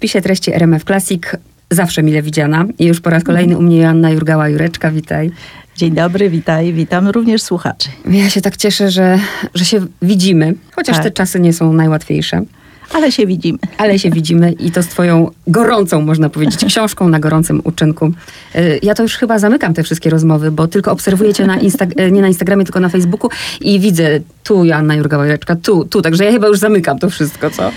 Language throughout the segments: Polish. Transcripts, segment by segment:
spisie treści RMF Classic zawsze mile widziana i już po raz kolejny u mnie Joanna Jurgała-Jureczka, witaj. Dzień dobry, witaj, witam również słuchaczy. Ja się tak cieszę, że, że się widzimy, chociaż Tak. te czasy nie są najłatwiejsze. Ale się widzimy. Ale się widzimy i to z twoją gorącą, można powiedzieć, książką na gorącym uczynku. Y, Ja to już chyba zamykam te wszystkie rozmowy, bo tylko obserwuję cię na Insta- y, nie na Instagramie, tylko na Facebooku i widzę tu Joanna Jurgała-Jureczka, tu, tu, także ja chyba już zamykam to wszystko, co?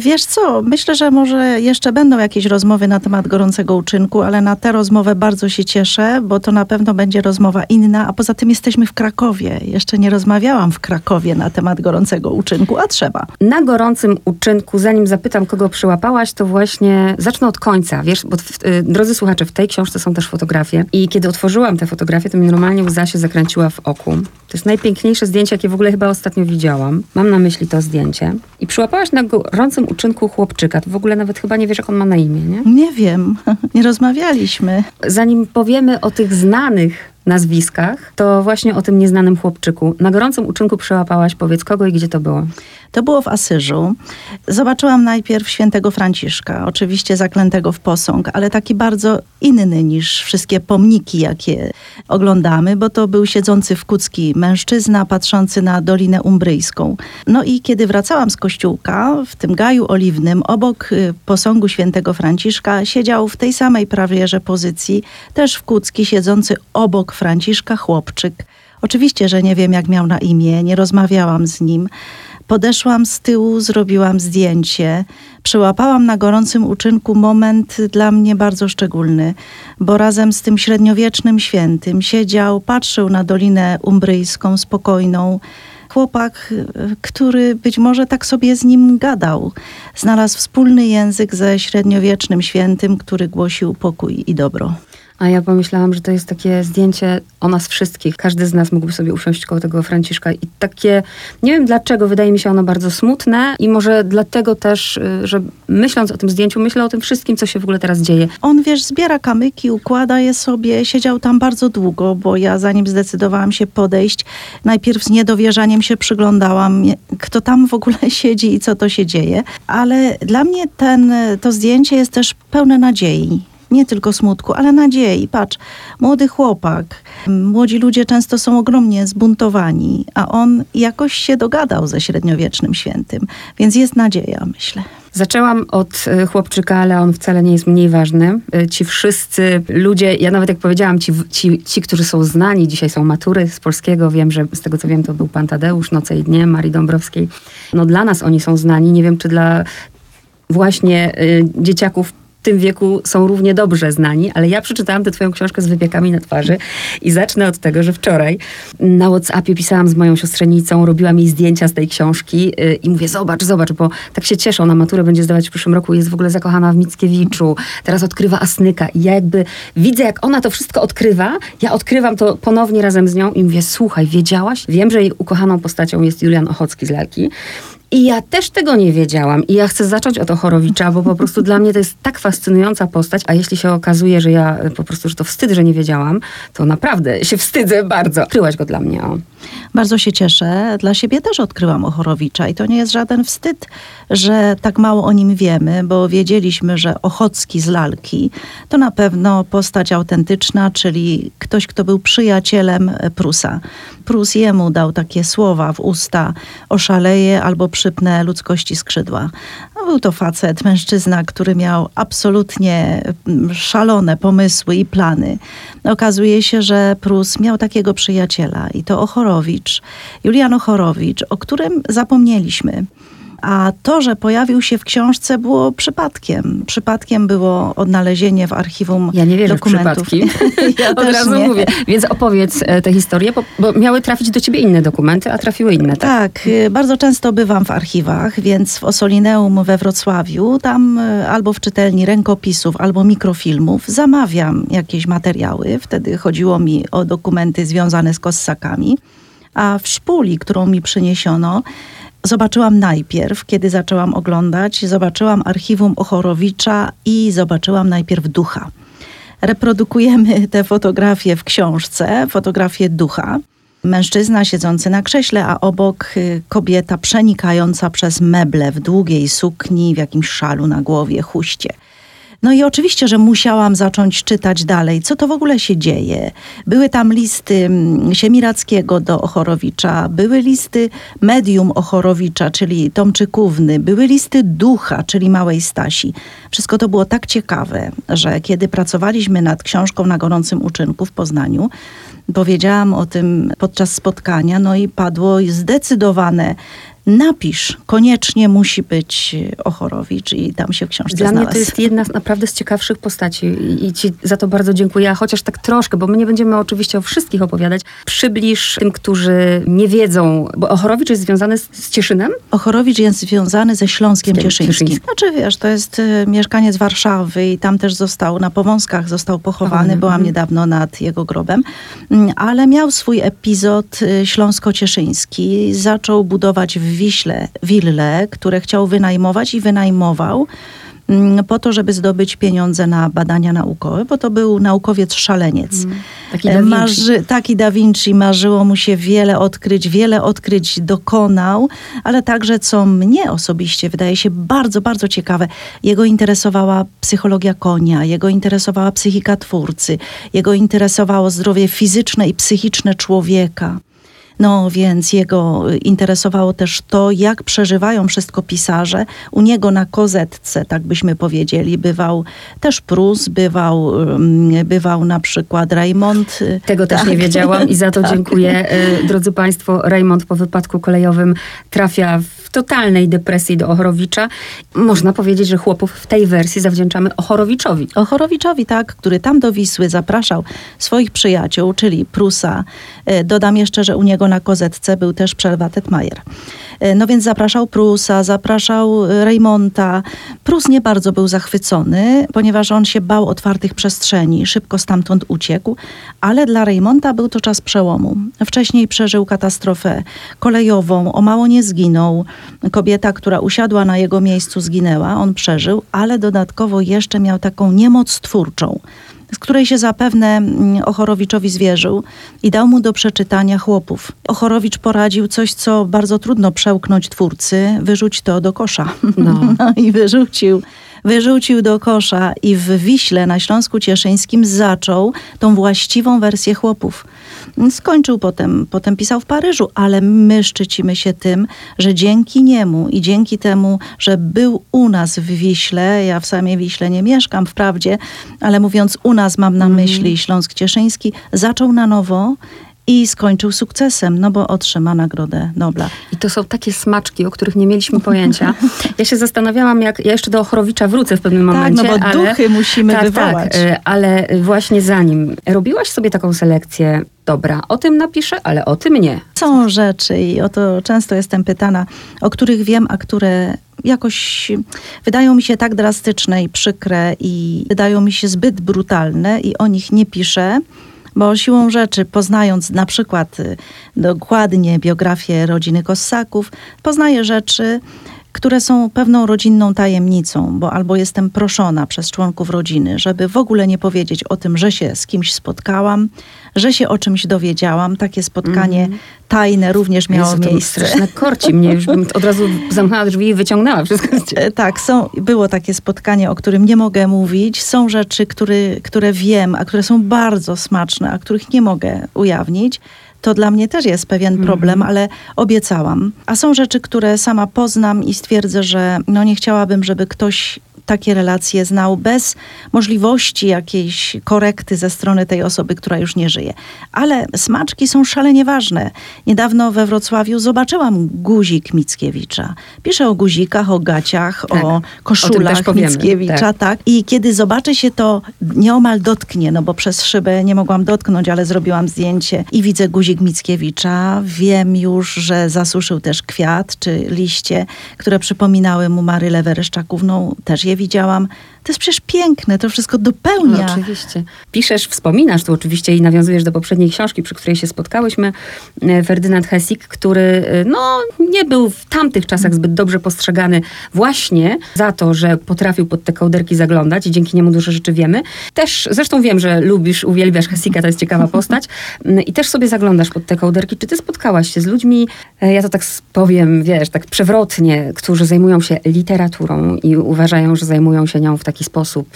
Wiesz co, myślę, że może jeszcze będą jakieś rozmowy na temat gorącego uczynku, ale na tę rozmowę bardzo się cieszę, bo to na pewno będzie rozmowa inna, a poza tym jesteśmy w Krakowie. Jeszcze nie rozmawiałam w Krakowie na temat gorącego uczynku, a trzeba. Na gorącym uczynku, zanim zapytam, kogo przyłapałaś, to właśnie zacznę od końca. Wiesz, bo w, y, drodzy słuchacze, w tej książce są też fotografie. I kiedy otworzyłam te fotografie, to mi normalnie łza się zakręciła w oku. To jest najpiękniejsze zdjęcie, jakie w ogóle chyba ostatnio widziałam. Mam na myśli to zdjęcie. I przyłapałaś na gorącym uczynku chłopczyka. To w ogóle nawet chyba nie wiesz, jak on ma na imię, nie? Nie wiem, nie rozmawialiśmy. Zanim powiemy o tych znanych nazwiskach, to właśnie o tym nieznanym chłopczyku. Na gorącym uczynku przyłapałaś, powiedz kogo i gdzie to było. To było w Asyżu. Zobaczyłam najpierw świętego Franciszka, oczywiście zaklętego w posąg, ale taki bardzo inny niż wszystkie pomniki, jakie oglądamy, bo to był siedzący w kucki mężczyzna, patrzący na Dolinę Umbryjską. No i kiedy wracałam z kościółka, w tym gaju oliwnym, obok y, posągu świętego Franciszka, siedział w tej samej prawie że pozycji, też w kucki, siedzący obok Franciszka chłopczyk. Oczywiście, że nie wiem, jak miał na imię, nie rozmawiałam z nim. Podeszłam z tyłu, zrobiłam zdjęcie. Przyłapałam na gorącym uczynku moment dla mnie bardzo szczególny, bo razem z tym średniowiecznym świętym siedział, patrzył na Dolinę Umbryjską spokojną. Chłopak, który być może tak sobie z nim gadał, znalazł wspólny język ze średniowiecznym świętym, który głosił pokój i dobro. A ja pomyślałam, że to jest takie zdjęcie o nas wszystkich. Każdy z nas mógłby sobie usiąść koło tego Franciszka i takie, nie wiem dlaczego, wydaje mi się ono bardzo smutne i może dlatego też, y, że myśląc o tym zdjęciu, myślę o tym wszystkim, co się w ogóle teraz dzieje. On, wiesz, zbiera kamyki, układa je sobie. Siedział tam bardzo długo, bo ja zanim zdecydowałam się podejść, najpierw z niedowierzaniem się przyglądałam, kto tam w ogóle siedzi i co to się dzieje. Ale dla mnie ten, to zdjęcie jest też pełne nadziei. Nie tylko smutku, ale nadziei. Patrz, młody chłopak. Młodzi ludzie często są ogromnie zbuntowani, a on jakoś się dogadał ze średniowiecznym świętym. Więc jest nadzieja, myślę. Zaczęłam od y, chłopczyka, ale on wcale nie jest mniej ważny. Y, Ci wszyscy ludzie, ja nawet jak powiedziałam, ci, ci, ci, którzy są znani, dzisiaj są matury z polskiego, wiem, że z tego co wiem, to był pan Tadeusz, Noce i Dnie, Marii Dąbrowskiej. No dla nas oni są znani, nie wiem czy dla właśnie y, dzieciaków tym wieku są równie dobrze znani, ale ja przeczytałam tę twoją książkę z wypiekami na twarzy i zacznę od tego, że wczoraj na Whatsappie pisałam z moją siostrzenicą, robiłam jej zdjęcia z tej książki yy, i mówię, zobacz, zobacz, bo tak się cieszę, ona maturę będzie zdawać w przyszłym roku, jest w ogóle zakochana w Mickiewiczu, teraz odkrywa Asnyka i ja jakby widzę, jak ona to wszystko odkrywa, ja odkrywam to ponownie razem z nią i mówię, słuchaj, wiedziałaś? Wiem, że jej ukochaną postacią jest Julian Ochocki z Lalki, i ja też tego nie wiedziałam. I ja chcę zacząć od Ochorowicza, bo po prostu dla mnie to jest tak fascynująca postać. A jeśli się okazuje, że ja y, po prostu, że to wstyd, że nie wiedziałam, to naprawdę się wstydzę bardzo. Odkryłaś go dla mnie. O. Bardzo się cieszę. Dla siebie też odkryłam Ochorowicza i to nie jest żaden wstyd, że tak mało o nim wiemy, bo wiedzieliśmy, że Ochocki z lalki to na pewno postać autentyczna, czyli ktoś, kto był przyjacielem Prusa. Prus jemu dał takie słowa w usta: oszaleję albo ludzkości skrzydła. No, był to facet, mężczyzna, który miał absolutnie mm, szalone pomysły i plany. Okazuje się, że Prus miał takiego przyjaciela i to Ochorowicz, Julian Ochorowicz, o którym zapomnieliśmy. A to, że pojawił się w książce, było przypadkiem. Przypadkiem było odnalezienie w archiwum Ja nie wierzę dokumentów. w przypadki. Ja Od też razu nie. mówię. Więc opowiedz e, tę historię, bo, bo miały trafić do ciebie inne dokumenty, a trafiły inne, tak? Tak, y, bardzo często bywam w archiwach, więc w Osolineum we Wrocławiu, tam y, albo w czytelni rękopisów, albo mikrofilmów zamawiam jakieś materiały. Wtedy chodziło mi o dokumenty związane z kossakami. A w szpuli, którą mi przyniesiono, zobaczyłam najpierw, kiedy zaczęłam oglądać, zobaczyłam archiwum Ochorowicza i zobaczyłam najpierw ducha. Reprodukujemy te fotografie w książce, fotografie ducha. mężczyzna siedzący na krześle, a obok y, kobieta przenikająca przez meble w długiej sukni, w jakimś szalu na głowie, huście. No i oczywiście, że musiałam zacząć czytać dalej, co to w ogóle się dzieje. Były tam listy mm, Siemirackiego do Ochorowicza, były listy medium Ochorowicza, czyli Tomczykówny, były listy ducha, czyli Małej Stasi. Wszystko to było tak ciekawe, że kiedy pracowaliśmy nad książką na gorącym uczynku w Poznaniu, powiedziałam o tym podczas spotkania, no i padło zdecydowane napisz, koniecznie musi być Ochorowicz i tam się w książce Dla znalazł. mnie to jest jedna z naprawdę z ciekawszych postaci i- ci za to bardzo dziękuję, a chociaż tak troszkę, bo my nie będziemy oczywiście o wszystkich opowiadać. Przybliż tym, którzy nie wiedzą, bo Ochorowicz jest związany z, z Cieszynem? Ochorowicz jest związany ze Śląskiem Cieszyńskim. Cieszyńskim. Znaczy wiesz, to jest y, mieszkaniec Warszawy i tam też został, na Powązkach został pochowany. Pochowany, Byłam mhm. niedawno nad jego grobem. Mm, Ale miał swój epizod y, śląsko-cieszyński. Zaczął budować w Wiśle wille, które chciał wynajmować i wynajmował mm, po to, żeby zdobyć pieniądze na badania naukowe, bo to był naukowiec szaleniec. Taki E, Da. Marzy, taki Da Vinci, marzyło mu się wiele odkryć, wiele odkryć dokonał, ale także, co mnie osobiście wydaje się bardzo, bardzo ciekawe, jego interesowała psychologia konia, jego interesowała psychika twórcy, jego interesowało zdrowie fizyczne i psychiczne człowieka. No więc jego y, interesowało też to, jak przeżywają wszystko pisarze. U niego na kozetce, tak byśmy powiedzieli, bywał też Prus, bywał, ym, bywał na przykład Raymond. y, Tego też tak. nie wiedziałam i za to dziękuję. E, Drodzy Państwo, Raymond po wypadku kolejowym trafia w totalnej depresji do Ochorowicza. Można powiedzieć, że chłopów w tej wersji zawdzięczamy Ochorowiczowi. Ochorowiczowi, tak, który tam do Wisły zapraszał swoich przyjaciół, czyli Prusa. E, Dodam jeszcze, że u niego na kozetce był też Przelwa Tetmajer. E, No więc zapraszał Prusa, zapraszał Reymonta. Prus nie bardzo był zachwycony, ponieważ on się bał otwartych przestrzeni, szybko stamtąd uciekł, ale dla Reymonta był to czas przełomu. Wcześniej przeżył katastrofę kolejową, o mało nie zginął. Kobieta, która usiadła na jego miejscu, zginęła, on przeżył, ale dodatkowo jeszcze miał taką niemoc twórczą z której się zapewne mm, Ochorowiczowi zwierzył i dał mu do przeczytania chłopów. Ochorowicz poradził coś, co bardzo trudno przełknąć twórcy, wyrzuć to do kosza. No. No i wyrzucił. Wyrzucił do kosza i w Wiśle na Śląsku Cieszyńskim zaczął tą właściwą wersję chłopów. Skończył potem, potem pisał w Paryżu, ale my szczycimy się tym, że dzięki niemu i dzięki temu, że był u nas w Wiśle, ja w samej Wiśle nie mieszkam wprawdzie, ale mówiąc u nas mam na myśli Śląsk Cieszyński, zaczął na nowo i skończył sukcesem, no bo otrzyma Nagrodę Nobla. I to są takie smaczki, o których nie mieliśmy pojęcia. Ja się zastanawiałam, jak ja jeszcze do Ochorowicza wrócę w pewnym Tak, momencie. no bo ale, duchy musimy tak, wywołać. Tak, ale właśnie zanim. Robiłaś sobie taką selekcję, dobra, o tym napiszę, ale o tym nie. Są rzeczy i o to często jestem pytana, o których wiem, a które jakoś wydają mi się tak drastyczne i przykre i wydają mi się zbyt brutalne i o nich nie piszę. Bo siłą rzeczy, poznając na przykład y, dokładnie biografię rodziny Kossaków, poznaję rzeczy, które są pewną rodzinną tajemnicą, bo albo jestem proszona przez członków rodziny, żeby w ogóle nie powiedzieć o tym, że się z kimś spotkałam, że się o czymś dowiedziałam. Takie spotkanie tajne również miało Jezu, miejsce. straszne korci mnie, już bym od razu zamknęła drzwi i wyciągnęła wszystko. E, Tak, są, było takie spotkanie, o którym nie mogę mówić. Są rzeczy, który, które wiem, a które są bardzo smaczne, a których nie mogę ujawnić. To dla mnie też jest pewien problem, ale obiecałam. A są rzeczy, które sama poznam i stwierdzę, że no nie chciałabym, żeby ktoś takie relacje znał bez możliwości jakiejś korekty ze strony tej osoby, która już nie żyje. Ale smaczki są szalenie ważne. Niedawno we Wrocławiu zobaczyłam guzik Mickiewicza. Pisze o guzikach, o gaciach, Tak. o O koszulach też powiemy, Mickiewicza, tak. tak. I kiedy zobaczy się to nieomal dotknie, no bo przez szybę nie mogłam dotknąć, ale zrobiłam zdjęcie i widzę guzik Mickiewicza. Wiem już, że zasuszył też kwiat czy liście, które przypominały mu Marylę Wereszczakówną. Też je widziałam. To jest przecież piękne, to wszystko dopełnia. No, oczywiście. Piszesz, wspominasz tu oczywiście i nawiązujesz do poprzedniej książki, przy której się spotkałyśmy, e, Ferdynand Hessig, który e, no, nie był w tamtych czasach zbyt dobrze postrzegany właśnie za to, że potrafił pod te kołderki zaglądać i dzięki niemu dużo rzeczy wiemy. Też, zresztą wiem, że lubisz, uwielbiasz Hessiga, to jest ciekawa postać i też sobie zaglądasz pod te kołderki. Czy ty spotkałaś się z ludźmi, e, ja to tak powiem, wiesz, tak przewrotnie, którzy zajmują się literaturą i uważają, że zajmują się nią w taki sposób...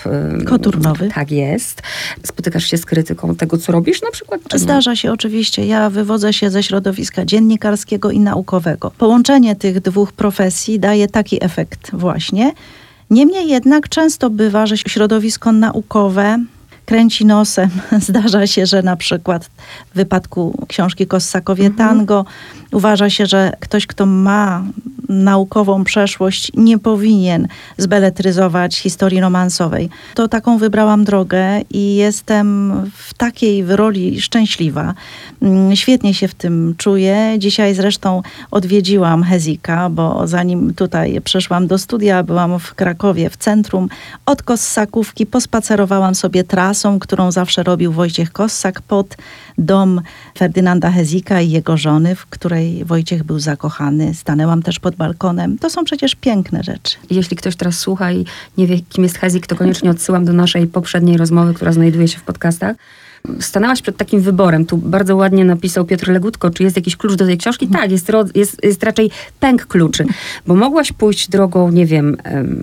Koturnowy. Tak jest. Spotykasz się z krytyką tego, co robisz na przykład? Zdarza się oczywiście. Ja wywodzę się ze środowiska dziennikarskiego i naukowego. Połączenie tych dwóch profesji daje taki efekt właśnie. Niemniej jednak często bywa, że środowisko naukowe kręci nosem. Zdarza się, że na przykład w wypadku książki Kossakowie mhm. Tango uważa się, że ktoś, kto ma naukową przeszłość, nie powinien zbeletryzować historii romansowej. To taką wybrałam drogę i jestem w takiej roli szczęśliwa. Mm, świetnie się w tym czuję. Dzisiaj zresztą odwiedziłam Hezika, bo zanim tutaj przyszłam do studia, byłam w Krakowie, w centrum. Od Kossakówki pospacerowałam sobie trasą, którą zawsze robił Wojciech Kossak pod dom Ferdynanda Hezika i jego żony, w której Wojciech był zakochany. Stanęłam też pod balkonem. To są przecież piękne rzeczy. Jeśli ktoś teraz słucha i nie wie, kim jest Hezik, to koniecznie odsyłam do naszej poprzedniej rozmowy, która znajduje się w podcastach stanęłaś przed takim wyborem. Tu bardzo ładnie napisał Piotr Legutko, czy jest jakiś klucz do tej książki? Tak, jest, jest, jest raczej pęk kluczy, bo mogłaś pójść drogą, nie wiem,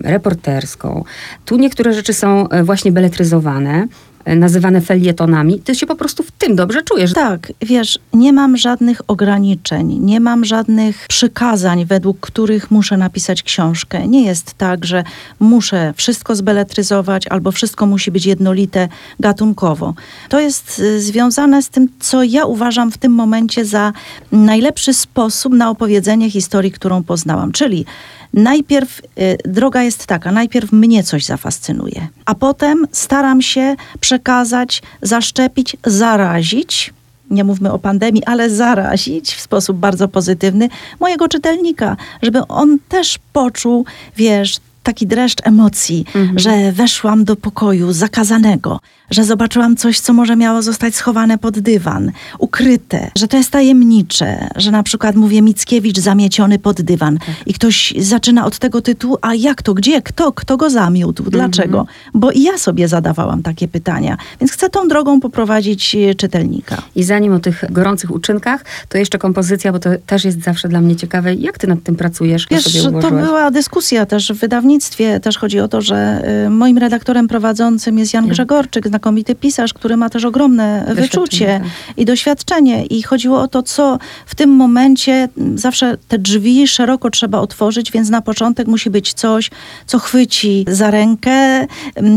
reporterską. Tu niektóre rzeczy są e, właśnie beletryzowane nazywane felietonami, ty się po prostu w tym dobrze czujesz. Tak, wiesz, nie mam żadnych ograniczeń, nie mam żadnych przykazań, według których muszę napisać książkę. Nie jest tak, że muszę wszystko zbeletryzować albo wszystko musi być jednolite gatunkowo. To jest y, związane z tym, co ja uważam w tym momencie za najlepszy sposób na opowiedzenie historii, którą poznałam. Czyli najpierw y, droga jest taka, najpierw mnie coś zafascynuje, a potem staram się przekazać, zaszczepić, zarazić nie mówmy o pandemii, ale zarazić w sposób bardzo pozytywny mojego czytelnika, żeby on też poczuł, wiesz, taki dreszcz emocji, mhm. że weszłam do pokoju zakazanego, że zobaczyłam coś, co może miało zostać schowane pod dywan, ukryte, że to jest tajemnicze, że na przykład mówię Mickiewicz zamieciony pod dywan tak. i ktoś zaczyna od tego tytułu, a jak to, gdzie, kto, kto go zamiótł, dlaczego? Mhm. Bo i ja sobie zadawałam takie pytania, więc chcę tą drogą poprowadzić e, czytelnika. I zanim o tych gorących uczynkach, to jeszcze kompozycja, bo to też jest zawsze dla mnie ciekawe. Jak ty nad tym pracujesz? Wiesz, to była dyskusja też w wydawnictwie. Też chodzi o to, że y, moim redaktorem prowadzącym jest Jan Grzegorczyk, znakomity pisarz, który ma też ogromne wyczucie tak. i doświadczenie. I chodziło o to, co w tym momencie zawsze te drzwi szeroko trzeba otworzyć, więc na początek musi być coś, co chwyci za rękę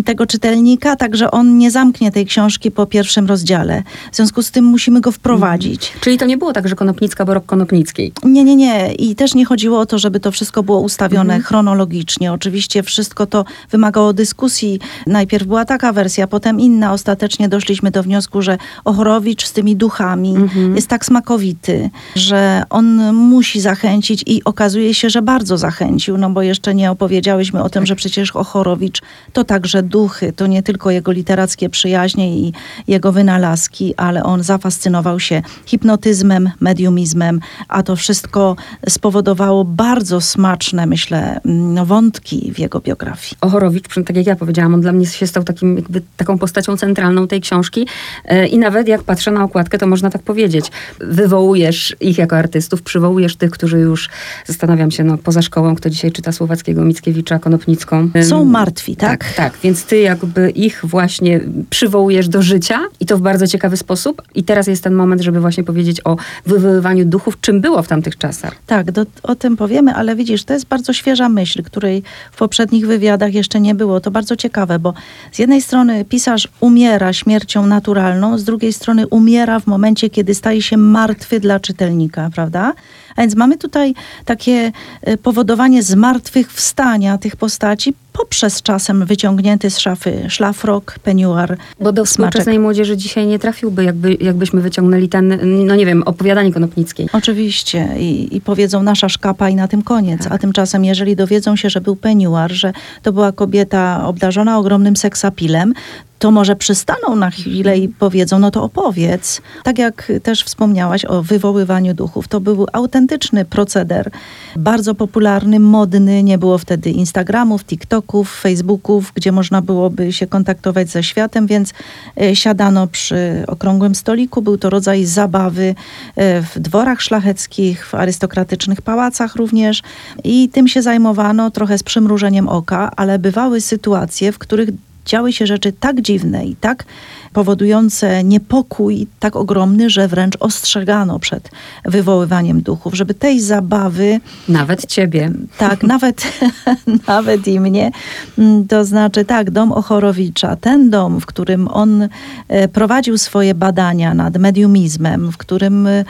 tego czytelnika, tak że on nie zamknie tej książki po pierwszym rozdziale. W związku z tym musimy go wprowadzić. Mhm. Czyli to nie było tak, że Konopnicka, bo rok Konopnickiej. Nie, nie, nie. I też nie chodziło o to, żeby to wszystko było ustawione mhm. chronologicznie. Oczywiście wszystko to wymagało dyskusji. Najpierw była taka wersja, potem inna. Ostatecznie doszliśmy do wniosku, że Ochorowicz z tymi duchami mhm. jest tak smakowity, że on musi zachęcić i okazuje się, że bardzo zachęcił, no bo jeszcze nie opowiedziałyśmy o tym, że przecież Ochorowicz to także duchy, to nie tylko jego literackie przyjaźnie i jego wynalazki, ale on zafascynował się hipnotyzmem, mediumizmem, a to wszystko spowodowało bardzo smaczne, myślę, mm, wątki w jego biografii. Ochorowicz, tak jak ja powiedziałam, on dla mnie się stał takim, jakby taką postacią centralną tej książki e, i nawet jak patrzę na okładkę, to można tak powiedzieć. Wywołujesz ich jako artystów, przywołujesz tych, którzy już, zastanawiam się, no poza szkołą, kto dzisiaj czyta Słowackiego, Mickiewicza, Konopnicką. Są martwi, tak? Tak, tak. Więc ty jakby ich właśnie przywołujesz do życia i to w bardzo ciekawy sposób. I teraz jest ten moment, żeby właśnie powiedzieć o wywoływaniu duchów, czym było w tamtych czasach. Tak, do, o tym powiemy, ale widzisz, to jest bardzo świeża myśl, której w poprzednich wywiadach jeszcze nie było. To bardzo ciekawe, bo z jednej strony pisarz umiera śmiercią naturalną, z drugiej strony umiera w momencie, kiedy staje się martwy dla czytelnika, prawda? A więc mamy tutaj takie e, powodowanie zmartwychwstania tych postaci poprzez czasem wyciągnięty z szafy szlafrok, peniuar, Bo do współczesnej młodzieży dzisiaj nie trafiłby, jakby, jakbyśmy wyciągnęli ten, no nie wiem, opowiadanie Konopnickiej. Oczywiście I, i powiedzą nasza szkapa i na tym koniec. Tak. A tymczasem, jeżeli dowiedzą się, że był peniuar, że to była kobieta obdarzona ogromnym seksapilem, to może przystaną na chwilę i powiedzą, no to opowiedz. Tak jak też wspomniałaś o wywoływaniu duchów, to był autentyczny proceder, bardzo popularny, modny, nie było wtedy Instagramów, TikToków, Facebooków, gdzie można byłoby się kontaktować ze światem, więc e, siadano przy okrągłym stoliku, był to rodzaj zabawy e, w dworach szlacheckich, w arystokratycznych pałacach również. I tym się zajmowano trochę z przymrużeniem oka, ale bywały sytuacje, w których działy się rzeczy tak dziwne i tak powodujące niepokój tak ogromny, że wręcz ostrzegano przed wywoływaniem duchów, żeby tej zabawy, Nawet ciebie. tak, nawet, nawet i mnie, mm, to znaczy tak, dom Ochorowicza, ten dom, w którym on e, prowadził swoje badania nad mediumizmem, w którym e,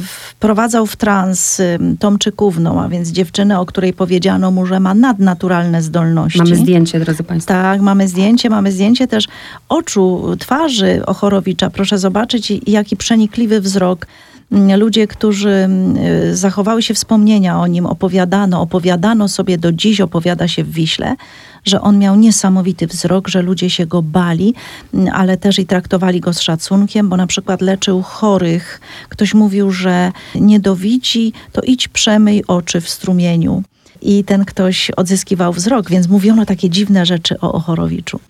wprowadzał w trans e, Tomczykówną, a więc dziewczynę, o której powiedziano mu, że ma nadnaturalne zdolności. Mamy zdjęcie, drodzy Państwo. Tak, mamy zdjęcie, mamy zdjęcie też oczu, twarzy Ochorowicza. Proszę zobaczyć, jaki przenikliwy wzrok. Mm, Ludzie, którzy mm, y, zachowały się wspomnienia o nim, opowiadano, opowiadano sobie, do dziś opowiada się w Wiśle, że on miał niesamowity wzrok, że ludzie się go bali, mm, ale też i traktowali go z szacunkiem, bo na przykład leczył chorych. Ktoś mówił, że nie dowidzi, to idź przemyj oczy w strumieniu. I ten ktoś odzyskiwał wzrok, więc mówiono takie dziwne rzeczy o Ochorowiczu.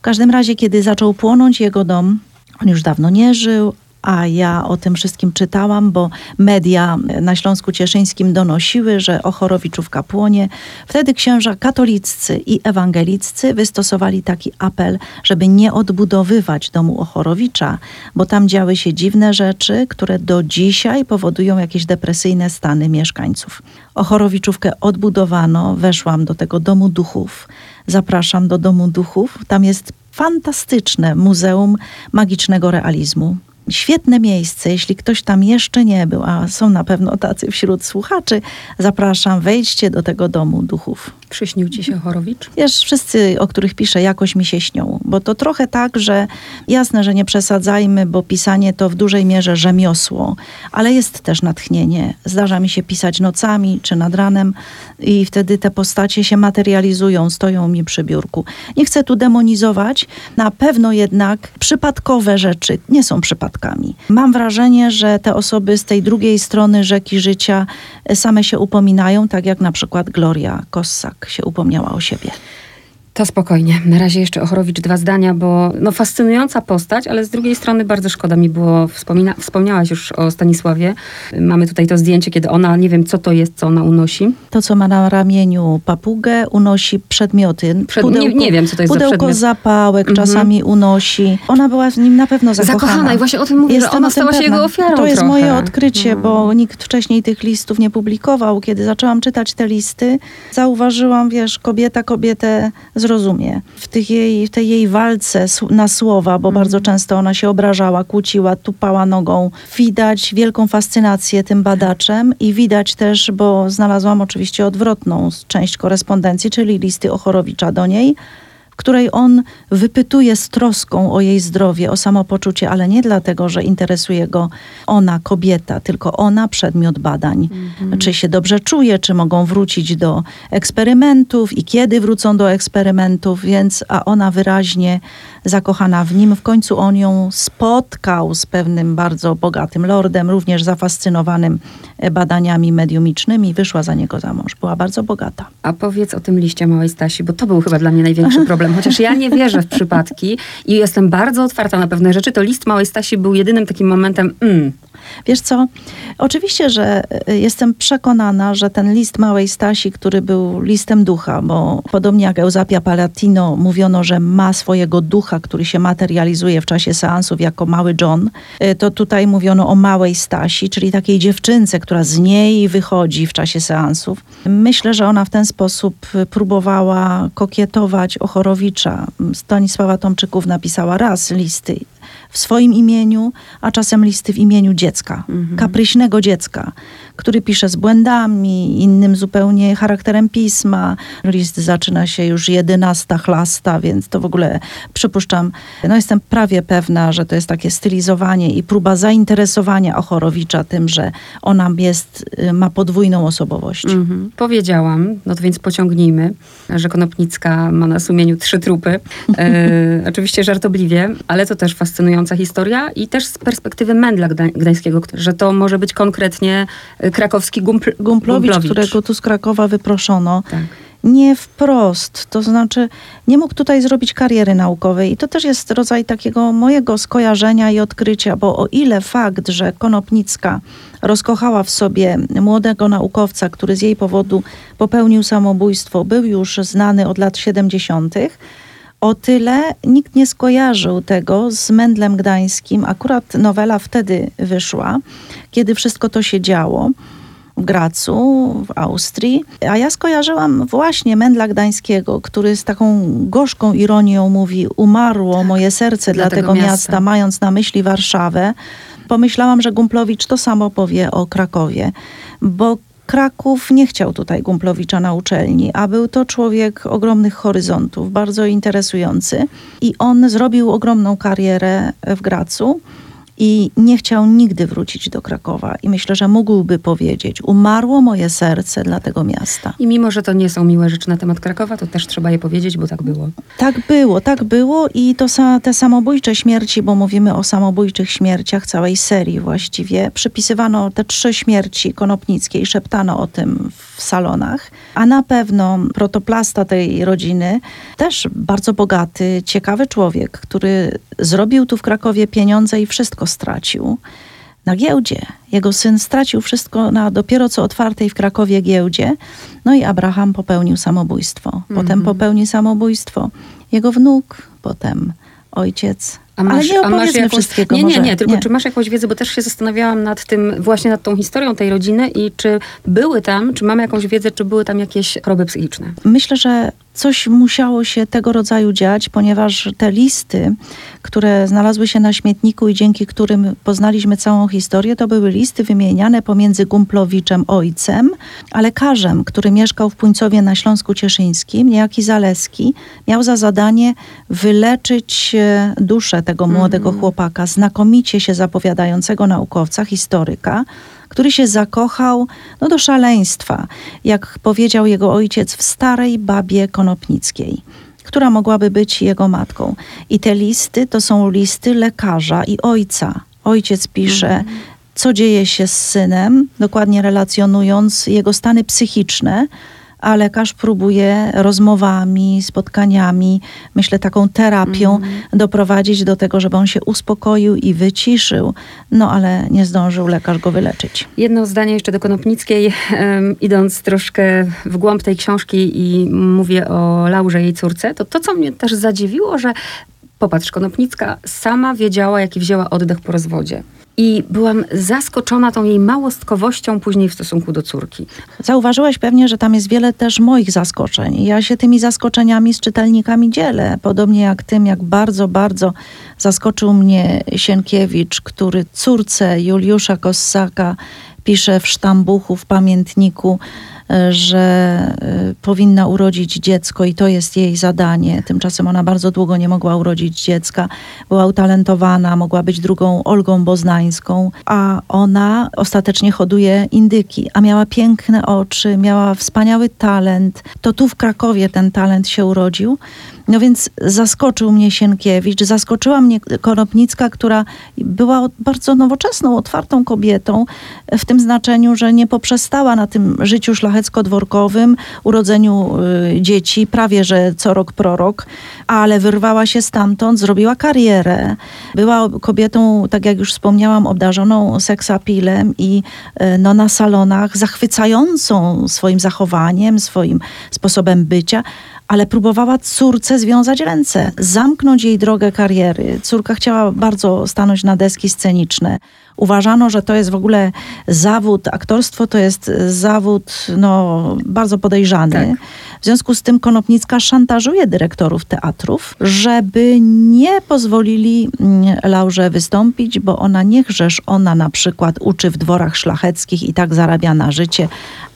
W każdym razie, kiedy zaczął płonąć jego dom, on już dawno nie żył, a ja o tym wszystkim czytałam, bo media na Śląsku Cieszyńskim donosiły, że Ochorowiczówka płonie. Wtedy księża katoliccy i ewangeliccy wystosowali taki apel, żeby nie odbudowywać domu Ochorowicza, bo tam działy się dziwne rzeczy, które do dzisiaj powodują jakieś depresyjne stany mieszkańców. Ochorowiczówkę odbudowano, weszłam do tego domu duchów. Zapraszam do domu duchów. Tam jest fantastyczne Muzeum Magicznego Realizmu. Świetne miejsce, jeśli ktoś tam jeszcze nie był, a są na pewno tacy wśród słuchaczy, zapraszam, wejdźcie do tego domu duchów. Przyśnił ci się Chorowicz? Wiesz, wszyscy, o których piszę, jakoś mi się śnią, bo to trochę tak, że jasne, że nie przesadzajmy, bo pisanie to w dużej mierze rzemiosło, ale jest też natchnienie. Zdarza mi się pisać nocami czy nad ranem i wtedy te postacie się materializują, stoją mi przy biurku. Nie chcę tu demonizować, na pewno jednak przypadkowe rzeczy nie są przypadkami. Mam wrażenie, że te osoby z tej drugiej strony rzeki życia same się upominają, tak jak na przykład Gloria Kossak się upomniała o siebie. To spokojnie. Na razie jeszcze Ochorowicz dwa zdania, bo no fascynująca postać, ale z drugiej strony bardzo szkoda mi było, wspomina, wspomniałaś już o Stanisławie. Mamy tutaj to zdjęcie, kiedy ona, nie wiem co to jest, co ona unosi. To, co ma na ramieniu papugę, unosi przedmioty. Przed, nie, nie wiem, co to jest za Pudełko przedmiot. zapałek Mhm. czasami unosi. Ona była w nim na pewno zakochana. Zakochana i właśnie o tym mówię, że ona stała się jego ofiarą To jest trochę. moje odkrycie, No. bo nikt wcześniej tych listów nie publikował. Kiedy zaczęłam czytać te listy, zauważyłam, wiesz, kobieta kobietę zrozumie. W, tych jej, w tej jej walce na słowa, bo Mhm. bardzo często ona się obrażała, kłóciła, tupała nogą. Widać wielką fascynację tym badaczem i widać też, bo znalazłam oczywiście odwrotną część korespondencji, czyli listy Ochorowicza do niej, której on wypytuje z troską o jej zdrowie, o samopoczucie, ale nie dlatego, że interesuje go ona, kobieta, tylko ona, przedmiot badań. Czy się dobrze czuje, czy mogą wrócić do eksperymentów i kiedy wrócą do eksperymentów, więc a ona wyraźnie zakochana w nim. W końcu on ją spotkał z pewnym bardzo bogatym lordem, również zafascynowanym e, badaniami mediumicznymi. Wyszła za niego za mąż. Była bardzo bogata. A powiedz o tym liście małej Stasi, bo to był chyba dla mnie największy problem. Chociaż ja nie wierzę w przypadki i jestem bardzo otwarta na pewne rzeczy, to list małej Stasi był jedynym takim momentem, mm, Wiesz co, oczywiście, że y, jestem przekonana, że ten list małej Stasi, który był listem ducha, bo podobnie jak Eusapia Palatino mówiono, że ma swojego ducha, który się materializuje w czasie seansów jako mały John, y, to tutaj mówiono o małej Stasi, czyli takiej dziewczynce, która z niej wychodzi w czasie seansów. Myślę, że ona w ten sposób y, próbowała kokietować Ochorowicza. Stanisława Tomczyków napisała raz listy w swoim imieniu, a czasem listy w imieniu dziecka, Mhm. kapryśnego dziecka, który pisze z błędami, innym zupełnie charakterem pisma. List zaczyna się już jedenasta chlasta, więc to w ogóle przypuszczam, no jestem prawie pewna, że to jest takie stylizowanie i próba zainteresowania Ochorowicza tym, że ona jest, y, ma podwójną osobowość. Mhm. Powiedziałam, no to więc pociągnijmy, że Konopnicka ma na sumieniu trzy trupy. E, oczywiście żartobliwie, ale to też fascynująca historia i też z perspektywy Mędla Gdań- Gdańskiego, że to może być konkretnie e, krakowski Gumpl- Gumplowicz, którego tu z Krakowa wyproszono, Tak. nie wprost, to znaczy nie mógł tutaj zrobić kariery naukowej. I to też jest rodzaj takiego mojego skojarzenia i odkrycia, bo o ile fakt, że Konopnicka rozkochała w sobie młodego naukowca, który z jej powodu popełnił samobójstwo, był już znany od lat 70., o tyle nikt nie skojarzył tego z Mędlem Gdańskim. Akurat nowela wtedy wyszła, kiedy wszystko to się działo w Gracu, w Austrii. A ja skojarzyłam właśnie Mędla Gdańskiego, który z taką gorzką ironią mówi: Umarło moje serce dla, Tak, tego miasta. miasta. mając na myśli Warszawę. Pomyślałam, że Gumplowicz to samo powie o Krakowie, bo Kraków nie chciał tutaj Gumplowicza na uczelni, a był to człowiek ogromnych horyzontów, bardzo interesujący. I on zrobił ogromną karierę w Gracu i nie chciał nigdy wrócić do Krakowa. I myślę, że mógłby powiedzieć: Umarło moje serce dla tego miasta. I mimo, że to nie są miłe rzeczy na temat Krakowa, to też trzeba je powiedzieć, bo tak było. Tak było, tak było i to sa, te samobójcze śmierci, bo mówimy o samobójczych śmierciach całej serii właściwie, przypisywano te trzy śmierci konopnickiej, szeptano o tym w salonach, a na pewno protoplasta tej rodziny, też bardzo bogaty, ciekawy człowiek, który zrobił tu w Krakowie pieniądze i wszystko stracił. Na giełdzie. Jego syn stracił wszystko na dopiero co otwartej w Krakowie giełdzie. No i Abraham popełnił samobójstwo. Potem Mhm. popełni samobójstwo jego wnuk, potem ojciec. A masz, Ale nie a masz jakąś, wszystkiego. Nie, nie, nie, tylko czy masz jakąś wiedzę, bo też się zastanawiałam nad tym, właśnie nad tą historią tej rodziny i czy były tam, czy mamy jakąś wiedzę, czy były tam jakieś choroby psychiczne. Myślę, że coś musiało się tego rodzaju dziać, ponieważ te listy, które znalazły się na śmietniku i dzięki którym poznaliśmy całą historię, to były listy wymieniane pomiędzy Gumplowiczem ojcem, a lekarzem, który mieszkał w Puńcowie na Śląsku Cieszyńskim, niejaki Zaleski, miał za zadanie wyleczyć e, duszę tego młodego chłopaka, znakomicie się zapowiadającego naukowca, historyka, który się zakochał no, do szaleństwa, jak powiedział jego ojciec, w starej babie konopnickiej, która mogłaby być jego matką. I te listy to są listy lekarza i ojca. Ojciec pisze, co dzieje się z synem, dokładnie relacjonując jego stany psychiczne, a lekarz próbuje rozmowami, spotkaniami, myślę taką terapią doprowadzić do tego, żeby on się uspokoił i wyciszył. No ale nie zdążył lekarz go wyleczyć. Jedno zdanie jeszcze do Konopnickiej, idąc troszkę w głąb tej książki i mówię o Laurze, jej córce, to to, co mnie też zadziwiło, że popatrz, Konopnicka sama wiedziała, jaki wzięła oddech po rozwodzie. I byłam zaskoczona tą jej małostkowością później w stosunku do córki. Zauważyłaś pewnie, że tam jest wiele też moich zaskoczeń. Ja się tymi zaskoczeniami z czytelnikami dzielę. Podobnie jak tym, jak bardzo, bardzo zaskoczył mnie Sienkiewicz, który córce Juliusza Kossaka pisze w sztambuchu, w pamiętniku, że e, powinna urodzić dziecko i to jest jej zadanie. Tymczasem ona bardzo długo nie mogła urodzić dziecka. Była utalentowana, mogła być drugą Olgą Boznańską, a ona ostatecznie hoduje indyki, a miała piękne oczy, miała wspaniały talent. To tu w Krakowie ten talent się urodził. No więc zaskoczył mnie Sienkiewicz, zaskoczyła mnie Konopnicka, która była bardzo nowoczesną, otwartą kobietą, w tym znaczeniu, że nie poprzestała na tym życiu szlachecko-dworkowym, urodzeniu y, dzieci, prawie że co rok prorok, ale wyrwała się stamtąd, zrobiła karierę. Była kobietą, tak jak już wspomniałam, obdarzoną seksapilem i y, no, na salonach zachwycającą swoim zachowaniem, swoim sposobem bycia, ale próbowała córce związać ręce, zamknąć jej drogę kariery. Córka chciała bardzo stanąć na deski sceniczne, Uważano, że to jest w ogóle zawód, aktorstwo to jest zawód no, bardzo podejrzany. Tak. W związku z tym Konopnicka szantażuje dyrektorów teatrów, żeby nie pozwolili mm, Laurze wystąpić, bo ona niechżeż ona na przykład uczy w dworach szlacheckich i tak zarabia na życie,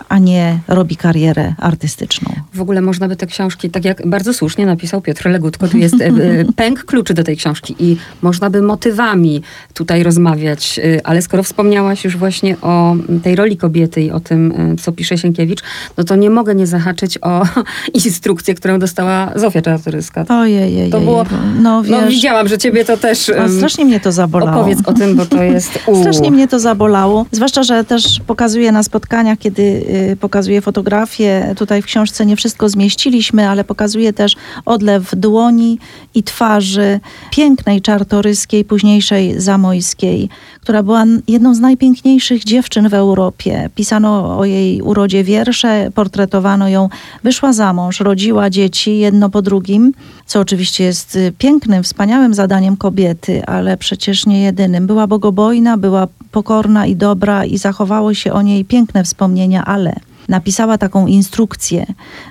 a nie robi karierę artystyczną. W ogóle można by te książki, tak jak bardzo słusznie napisał Piotr Legutko, tu jest e, e, pęk kluczy do tej książki i można by motywami tutaj rozmawiać, e, ale skoro wspomniałaś już właśnie o tej roli kobiety i o tym, e, co pisze Sienkiewicz, no to nie mogę nie zahaczyć o instrukcję, którą dostała Zofia Czartoryska. Ojej, To było- no wiesz, No widziałam, że ciebie to też... no, em, strasznie mnie to zabolało. Opowiedz o tym, bo to jest... u. Strasznie mnie to zabolało. Zwłaszcza, że też pokazuję na spotkaniach, kiedy y, pokazuję fotografię. Tutaj w książce nie wszystko zmieściliśmy, ale pokazuję też odlew dłoni i twarzy pięknej czartoryskiej, późniejszej zamojskiej, która była jedną z najpiękniejszych dziewczyn w Europie. Pisano o jej urodzie wiersze, portretowano ją. Wyszła za mąż, rodziła dzieci jedno po drugim, co oczywiście jest y, pięknym, wspaniałym zadaniem kobiety, ale przecież nie jedynym. Była bogobojna, była pokorna i dobra i zachowało się o niej piękne wspomnienia, ale napisała taką instrukcję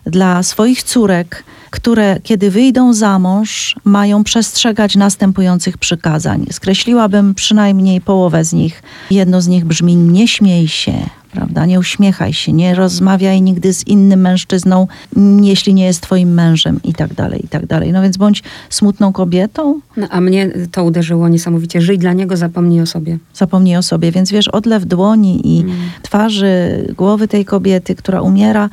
dla swoich córek, które kiedy wyjdą za mąż, mają przestrzegać następujących przykazań. Skreśliłabym przynajmniej połowę z nich. Jedno z nich brzmi: Nie śmiej się. Prawda? Nie uśmiechaj się, nie rozmawiaj nigdy z innym mężczyzną, jeśli nie jest twoim mężem i tak dalej, i tak dalej. No więc bądź smutną kobietą, No, a mnie to uderzyło niesamowicie. Żyj dla niego, zapomnij o sobie. zapomnij o sobie. Więc wiesz, odlew dłoni i Mm. twarzy, głowy tej kobiety, która umiera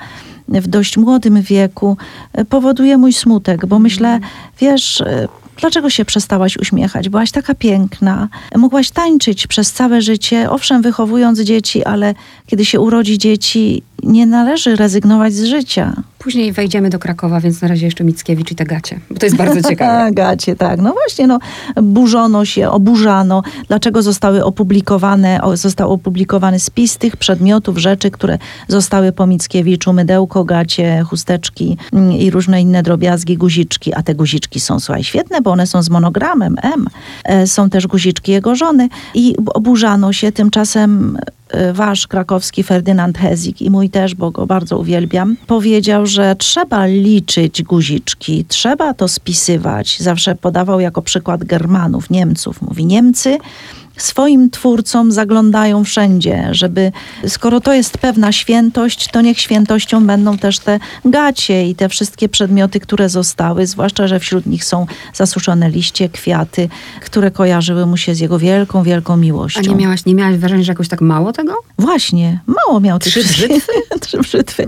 w dość młodym wieku, e, powoduje mój smutek, bo myślę, wiesz, e, dlaczego się przestałaś uśmiechać? Byłaś taka piękna, mogłaś tańczyć przez całe życie, owszem, wychowując dzieci, ale kiedy się urodzi dzieci, nie należy rezygnować z życia. Później wejdziemy do Krakowa, więc na razie jeszcze Mickiewicz i te gacie, bo to jest bardzo ciekawe. Gacie, tak. No właśnie, no, burzono się, oburzano. Dlaczego zostały opublikowane, został opublikowany spis tych przedmiotów, rzeczy, które zostały po Mickiewiczu, mydełko, gacie, chusteczki mm, i różne inne drobiazgi, guziczki. A te guziczki są, słuchaj, świetne, bo one są z monogramem M. E, Są też guziczki jego żony. I oburzano się tymczasem wasz krakowski Ferdynand Hezik i mój też, bo go bardzo uwielbiam, powiedział, że trzeba liczyć guziczki, trzeba to spisywać. Zawsze podawał jako przykład Germanów, Niemców. Mówi, Niemcy swoim twórcom zaglądają wszędzie, żeby skoro to jest pewna świętość, to niech świętością będą też te gacie i te wszystkie przedmioty, które zostały, zwłaszcza, że wśród nich są zasuszone liście, kwiaty, które kojarzyły mu się z jego wielką, wielką miłością. A nie miałaś, nie miałaś wrażenia, że jakoś tak mało tego? Właśnie, mało miał tych Trzy wszystkich- Trzy brzytwy.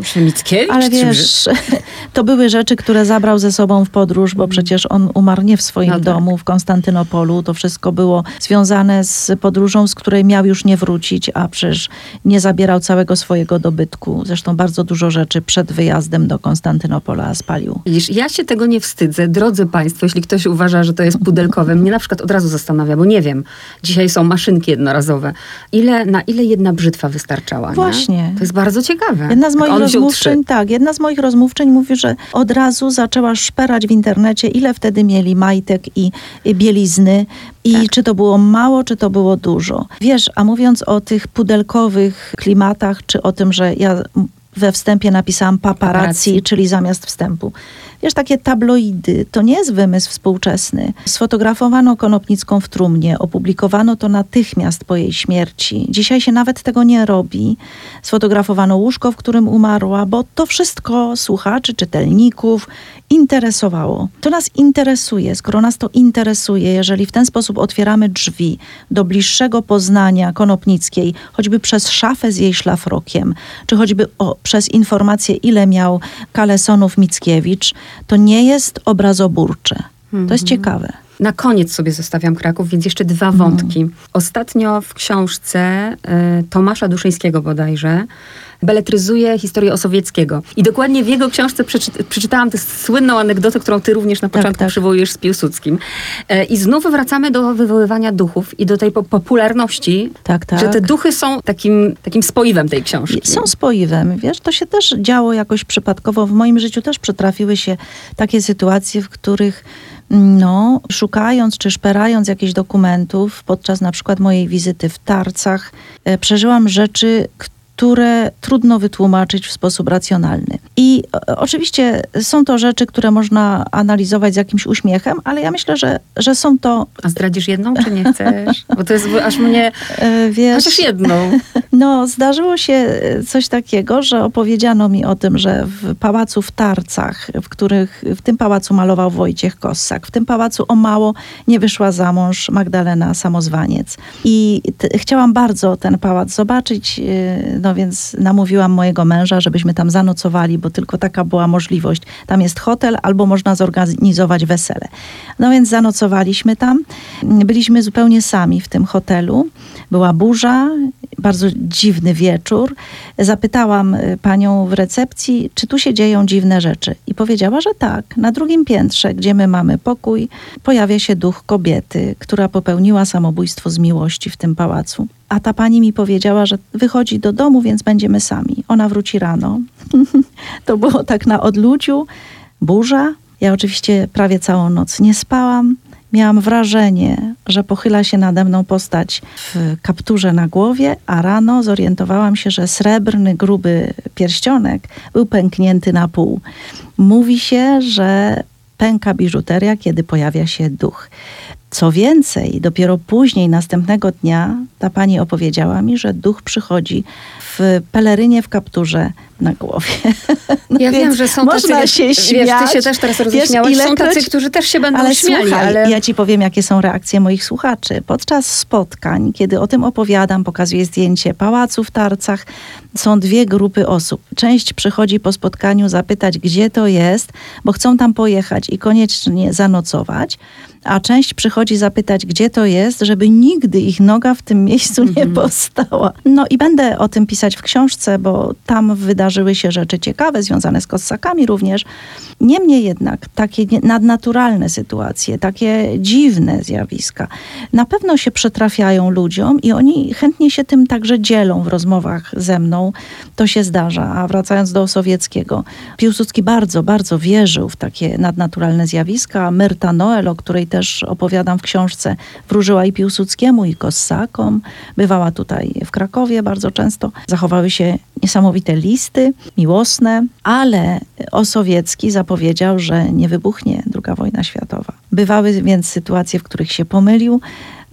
Ale wiesz, to były rzeczy, które zabrał ze sobą w podróż, bo przecież on umarł nie w swoim No tak. domu w Konstantynopolu. To wszystko było związane z podróżą, z której miał już nie wrócić, a przecież nie zabierał całego swojego dobytku. Zresztą bardzo dużo rzeczy przed wyjazdem do Konstantynopola spalił. Widzisz, ja się tego nie wstydzę. Drodzy Państwo, jeśli ktoś uważa, że to jest pudelkowe, mnie na przykład od razu zastanawia, bo nie wiem. Dzisiaj są maszynki jednorazowe. Ile, na ile jedna brzytwa wystarczała? nie? Właśnie. To jest bardzo ciekawe. Jedna z moich rozmówczyń, tak, jedna z moich rozmówczyń mówi, że od razu zaczęła szperać w internecie, ile wtedy mieli majtek i, i bielizny i Tak. czy to było mało, czy to było dużo. Wiesz, a mówiąc o tych pudelkowych klimatach, czy o tym, że ja we wstępie napisałam paparazzi, czyli zamiast wstępu. Wiesz, takie tabloidy, to nie jest wymysł współczesny. Sfotografowano Konopnicką w trumnie, opublikowano to natychmiast po jej śmierci. Dzisiaj się nawet tego nie robi. Sfotografowano łóżko, w którym umarła, bo to wszystko słuchaczy, czytelników interesowało. To nas interesuje. Skoro nas to interesuje, jeżeli w ten sposób otwieramy drzwi do bliższego poznania Konopnickiej, choćby przez szafę z jej szlafrokiem, czy choćby o, przez informację, ile miał kalesonów Mickiewicz, to nie jest obrazoburcze. To jest ciekawe. Na koniec sobie zostawiam Kraków, więc jeszcze dwa Mhm. wątki. Ostatnio w książce y, Tomasza Duszyńskiego bodajże beletryzuje historię Osowieckiego. I dokładnie w jego książce przeczy, przeczytałam tę słynną anegdotę, którą ty również na początku tak. przywołujesz z Piłsudskim. E, I znów wracamy do wywoływania duchów i do tej po- popularności, Tak, tak. że te duchy są takim, takim spoiwem tej książki. Są spoiwem, wiesz, to się też działo jakoś przypadkowo. W moim życiu też przytrafiły się takie sytuacje, w których no, szukając czy szperając jakichś dokumentów podczas na przykład mojej wizyty w Tarcach, e, przeżyłam rzeczy, które trudno wytłumaczyć w sposób racjonalny. I e, oczywiście są to rzeczy, które można analizować z jakimś uśmiechem, ale ja myślę, że, że są to. A zdradzisz jedną, czy nie chcesz? Bo to jest aż mnie. E, wiesz, Chociaż jedną. No, zdarzyło się e, coś takiego, że opowiedziano mi o tym, że w pałacu w Tarcach, w których w tym pałacu malował Wojciech Kossak, w tym pałacu o mało nie wyszła za mąż Magdalena Samozwaniec. I t- chciałam bardzo ten pałac zobaczyć. No więc namówiłam mojego męża, żebyśmy tam zanocowali, bo tylko taka była możliwość. Tam jest hotel, albo można zorganizować wesele. No więc zanocowaliśmy tam. Byliśmy zupełnie sami w tym hotelu. Była burza, bardzo dziwny wieczór. Zapytałam y, panią w recepcji, czy tu się dzieją dziwne rzeczy. I powiedziała, że tak. Na drugim piętrze, gdzie my mamy pokój, pojawia się duch kobiety, która popełniła samobójstwo z miłości w tym pałacu. A ta pani mi powiedziała, że wychodzi do domu, więc będziemy sami. Ona wróci rano. to było tak na odludziu. Burza. Ja oczywiście prawie całą noc nie spałam. Miałam wrażenie, że pochyla się nade mną postać w kapturze na głowie, a rano zorientowałam się, że srebrny, gruby pierścionek był pęknięty na pół. Mówi się, że pęka biżuteria, kiedy pojawia się duch. Co więcej, dopiero później, następnego dnia, ta pani opowiedziała mi, że duch przychodzi w pelerynie w kapturze na głowie. No ja wiem, że są można tacy, się śmiać. Wiesz, ty się też teraz roześmiałeś. Są tacy, którzy też się będą ale śmiali. Słuchaj, ale ja ci powiem, jakie są reakcje moich słuchaczy. Podczas spotkań, kiedy o tym opowiadam, pokazuję zdjęcie pałacu w Tarcach, są dwie grupy osób. Część przychodzi po spotkaniu zapytać, gdzie to jest, bo chcą tam pojechać i koniecznie zanocować a część przychodzi zapytać, gdzie to jest, żeby nigdy ich noga w tym miejscu nie Mhm. postała. No i będę o tym pisać w książce, bo tam wydarzyły się rzeczy ciekawe, związane z kossakami również. Niemniej jednak takie nadnaturalne sytuacje, takie dziwne zjawiska na pewno się przytrafiają ludziom i oni chętnie się tym także dzielą w rozmowach ze mną. To się zdarza. A wracając do Sowieckiego, Piłsudski bardzo, bardzo wierzył w takie nadnaturalne zjawiska. Myrta Noel, o której też opowiadam w książce, wróżyła i Piłsudskiemu, i Kossakom. Bywała tutaj w Krakowie bardzo często. Zachowały się niesamowite listy miłosne, ale Osowiecki zapowiedział, że nie wybuchnie II wojna światowa. Bywały więc sytuacje, w których się pomylił.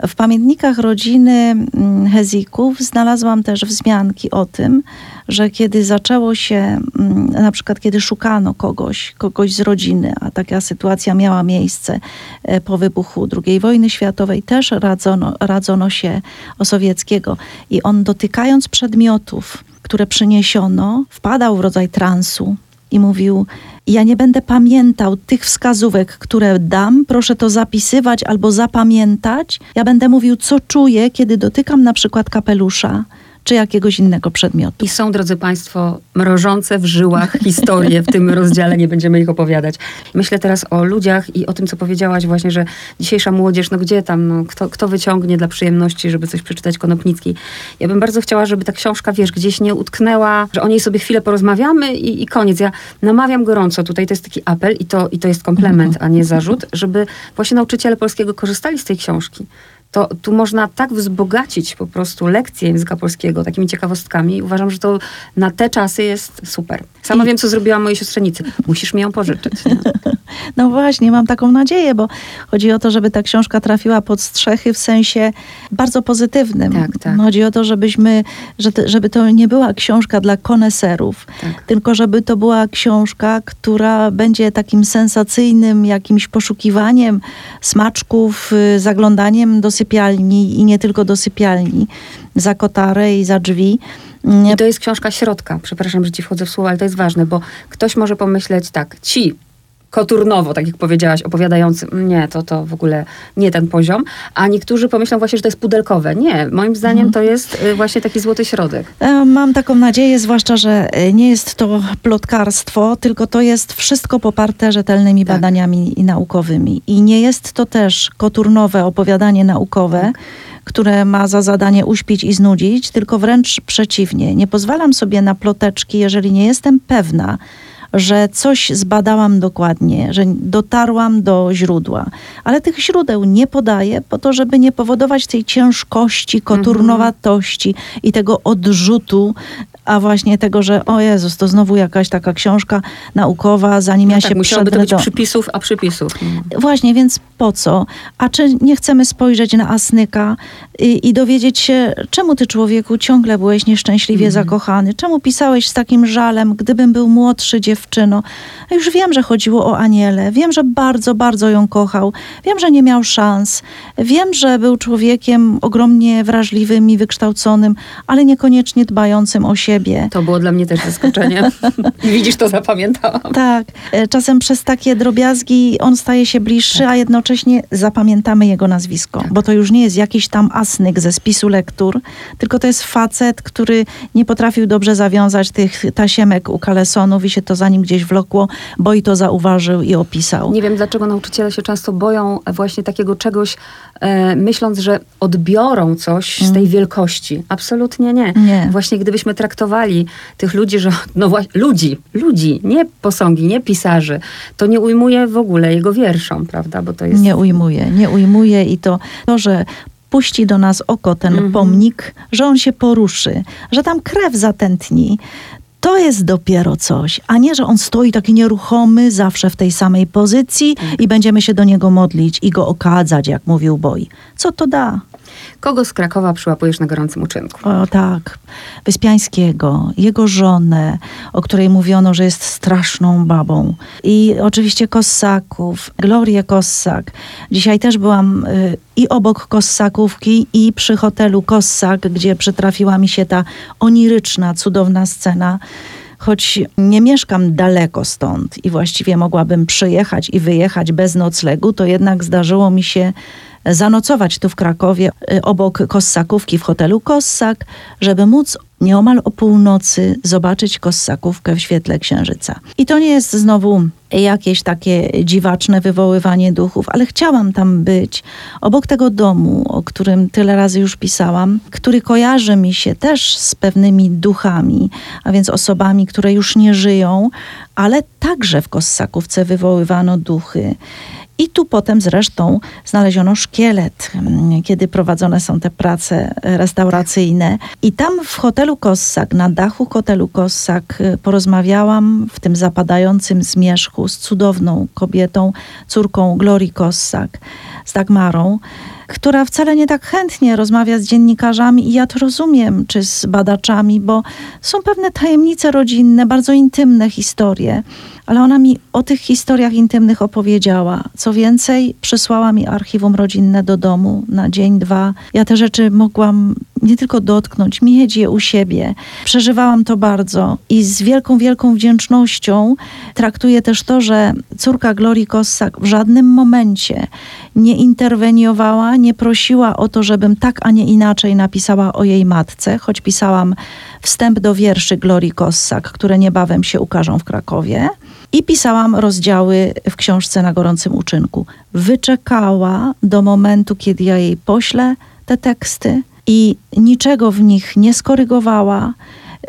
W pamiętnikach rodziny mm, Hezików znalazłam też wzmianki o tym, że kiedy zaczęło się, mm, na przykład kiedy szukano kogoś, kogoś z rodziny, a taka sytuacja miała miejsce e, po wybuchu II wojny światowej, też radzono, radzono się Osowieckiego i on dotykając przedmiotów, które przyniesiono, wpadał w rodzaj transu i mówił: Ja nie będę pamiętał tych wskazówek, które dam, proszę to zapisywać albo zapamiętać. Ja będę mówił, co czuję, kiedy dotykam na przykład kapelusza czy jakiegoś innego przedmiotu. I są, drodzy Państwo, mrożące w żyłach historie w tym rozdziale, nie będziemy ich opowiadać. Myślę teraz o ludziach i o tym, co powiedziałaś właśnie, że dzisiejsza młodzież, no gdzie tam, no, kto, kto wyciągnie dla przyjemności, żeby coś przeczytać Konopnicki. Ja bym bardzo chciała, żeby ta książka, wiesz, gdzieś nie utknęła, że o niej sobie chwilę porozmawiamy i, i koniec. Ja namawiam gorąco, tutaj to jest taki apel i to, i to jest komplement, a nie zarzut, żeby właśnie nauczyciele polskiego korzystali z tej książki to tu można tak wzbogacić po prostu lekcje języka polskiego takimi ciekawostkami. I uważam, że to na te czasy jest super. Sama I- wiem, co zrobiła mojej siostrzenicy. Musisz mi ją pożyczyć. Nie? No właśnie, mam taką nadzieję, bo chodzi o to, żeby ta książka trafiła pod strzechy w sensie bardzo pozytywnym. Tak, tak. Chodzi o to, żebyśmy, żeby to nie była książka dla koneserów, Tak. tylko żeby to była książka, która będzie takim sensacyjnym jakimś poszukiwaniem smaczków, y, zaglądaniem do sypialni i nie tylko do sypialni, za kotarę i za drzwi. I to jest książka środka. Przepraszam, że ci wchodzę w słowo, ale to jest ważne, bo ktoś może pomyśleć tak, ci koturnowo, tak jak powiedziałaś, opowiadający, nie, to, to w ogóle nie ten poziom, a niektórzy pomyślą właśnie, że to jest pudelkowe. Nie, moim zdaniem to jest y, właśnie taki złoty środek. E, Mam taką nadzieję, zwłaszcza, że e, nie jest to plotkarstwo, tylko to jest wszystko poparte rzetelnymi Tak. badaniami i naukowymi. I nie jest to też koturnowe opowiadanie naukowe, które ma za zadanie uśpić i znudzić, tylko wręcz przeciwnie. Nie pozwalam sobie na ploteczki, jeżeli nie jestem pewna, że coś zbadałam dokładnie, że dotarłam do źródła. Ale tych źródeł nie podaję po to, żeby nie powodować tej ciężkości, koturnowatości i tego odrzutu a właśnie tego, że o Jezus, to znowu jakaś taka książka naukowa, zanim no ja tak, się musiałoby to być do... przypisów, a przypisów. Właśnie, więc po co? A czy nie chcemy spojrzeć na Asnyka i, i dowiedzieć się, czemu ty człowieku ciągle byłeś nieszczęśliwie Mhm. zakochany? Czemu pisałeś z takim żalem, gdybym był młodszy dziewczyno? Ja Już wiem, że chodziło o Anielę. Wiem, że bardzo, bardzo ją kochał. Wiem, że nie miał szans. Wiem, że był człowiekiem ogromnie wrażliwym i wykształconym, ale niekoniecznie dbającym o siebie. To było dla mnie też zaskoczenie. Widzisz, to zapamiętałam. Tak, e, czasem przez takie drobiazgi on staje się bliższy, a jednocześnie zapamiętamy jego nazwisko, bo to już nie jest jakiś tam asnyk ze spisu lektur, tylko to jest facet, który nie potrafił dobrze zawiązać tych tasiemek u kalesonów i się to za nim gdzieś wlokło, bo i to zauważył i opisał. Nie wiem, dlaczego nauczyciele się często boją właśnie takiego czegoś, e, myśląc, że odbiorą coś z tej wielkości. Absolutnie nie. Nie. Właśnie gdybyśmy traktowali tych ludzi, że no właśnie, ludzi, ludzi, nie posągi, nie pisarzy, to nie ujmuje w ogóle jego wierszom, prawda? Bo to jest... Nie ujmuje, nie ujmuje i to, to że puści do nas oko ten Mhm. pomnik, że on się poruszy, że tam krew zatętni. To jest dopiero coś, a nie, że on stoi taki nieruchomy, zawsze w tej samej pozycji i będziemy się do niego modlić i go okadzać, jak mówił Boj. Co to da? Kogo z Krakowa przyłapujesz na gorącym uczynku? O tak, Wyspiańskiego, jego żonę, o której mówiono, że jest straszną babą. I oczywiście Kossaków, Glorię Kossak. Dzisiaj też byłam y, i obok Kossakówki, i przy hotelu Kossak, gdzie przytrafiła mi się ta oniryczna, cudowna scena. Choć nie mieszkam daleko stąd i właściwie mogłabym przyjechać i wyjechać bez noclegu, to jednak zdarzyło mi się zanocować tu w Krakowie y, obok Kossakówki w hotelu Kossak, żeby móc nieomal o północy zobaczyć Kossakówkę w świetle księżyca. I to nie jest znowu jakieś takie dziwaczne wywoływanie duchów, ale chciałam tam być, obok tego domu, o którym tyle razy już pisałam, który kojarzy mi się też z pewnymi duchami, a więc osobami, które już nie żyją, ale także w Kossakówce wywoływano duchy. I tu potem zresztą znaleziono szkielet, mm, kiedy prowadzone są te prace restauracyjne. I tam w hotelu Kossak, na dachu hotelu Kossak y, porozmawiałam w tym zapadającym zmierzchu z cudowną kobietą, córką Glorii Kossak, z Dagmarą która wcale nie tak chętnie rozmawia z dziennikarzami i ja to rozumiem, czy z badaczami, bo są pewne tajemnice rodzinne, bardzo intymne historie, ale ona mi o tych historiach intymnych opowiedziała. Co więcej, przysłała mi archiwum rodzinne do domu na dzień, dwa. Ja te rzeczy mogłam nie tylko dotknąć, mieć je u siebie. Przeżywałam to bardzo i z wielką, wielką wdzięcznością traktuję też to, że córka Glorii Kossak w żadnym momencie nie interweniowała, nie prosiła o to, żebym tak, a nie inaczej napisała o jej matce, choć pisałam wstęp do wierszy Glorii Kossak, które niebawem się ukażą w Krakowie. I pisałam rozdziały w książce na gorącym uczynku. Wyczekała do momentu, kiedy ja jej poślę te teksty i niczego w nich nie skorygowała.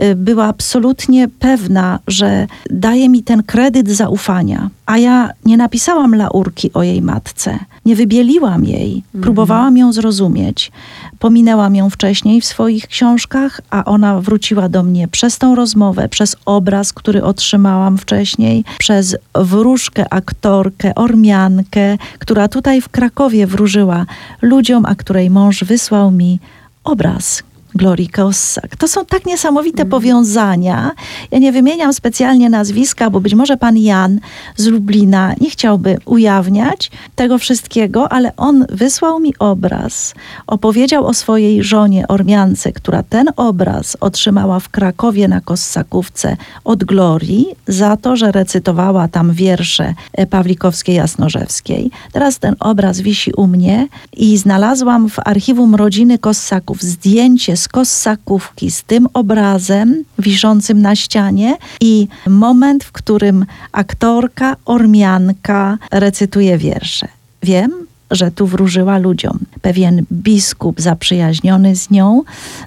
Y, Była absolutnie pewna, że daje mi ten kredyt zaufania. A ja nie napisałam laurki o jej matce. Nie wybieliłam jej. Próbowałam ją zrozumieć. Pominęłam ją wcześniej w swoich książkach, a ona wróciła do mnie przez tą rozmowę, przez obraz, który otrzymałam wcześniej, przez wróżkę, aktorkę, ormiankę, która tutaj w Krakowie wróżyła ludziom, a której mąż wysłał mi obraz. Glorii Kossak. To są tak niesamowite powiązania. Ja nie wymieniam specjalnie nazwiska, bo być może pan Jan z Lublina nie chciałby ujawniać tego wszystkiego, ale on wysłał mi obraz. Opowiedział o swojej żonie Ormiance, która ten obraz otrzymała w Krakowie na Kossakówce od Glorii za to, że recytowała tam wiersze e, Pawlikowskiej Jasnorzewskiej. Teraz ten obraz wisi u mnie i znalazłam w archiwum rodziny Kossaków zdjęcie z Kossakówki z tym obrazem wiszącym na ścianie i moment, w którym aktorka, ormianka recytuje wiersze. Wiem, że tu wróżyła ludziom. Pewien biskup zaprzyjaźniony z nią,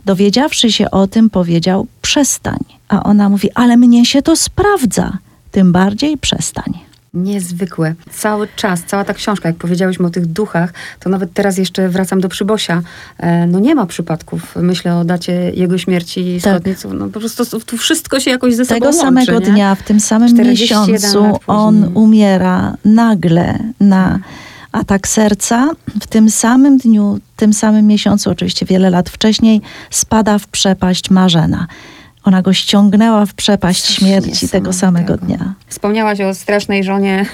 dowiedziawszy się o tym, powiedział: Przestań. A ona mówi: Ale mnie się to sprawdza. tym bardziej przestań. Niezwykłe. Cały czas, cała ta książka, jak powiedziałyśmy o tych duchach, to nawet teraz jeszcze wracam do Przybosia. E, no nie ma przypadków. Myślę o dacie jego śmierci Tak. Skotniców. No po prostu tu wszystko się jakoś ze sobą Tego łączy, samego nie? dnia, w tym samym 41 miesiącu, on umiera nagle na atak serca. W tym samym dniu, w tym samym miesiącu, oczywiście wiele lat wcześniej, spada w przepaść Marzena. Ona go ściągnęła w przepaść śmierci tego samego niesamowitego. dnia. Wspomniałaś o strasznej żonie.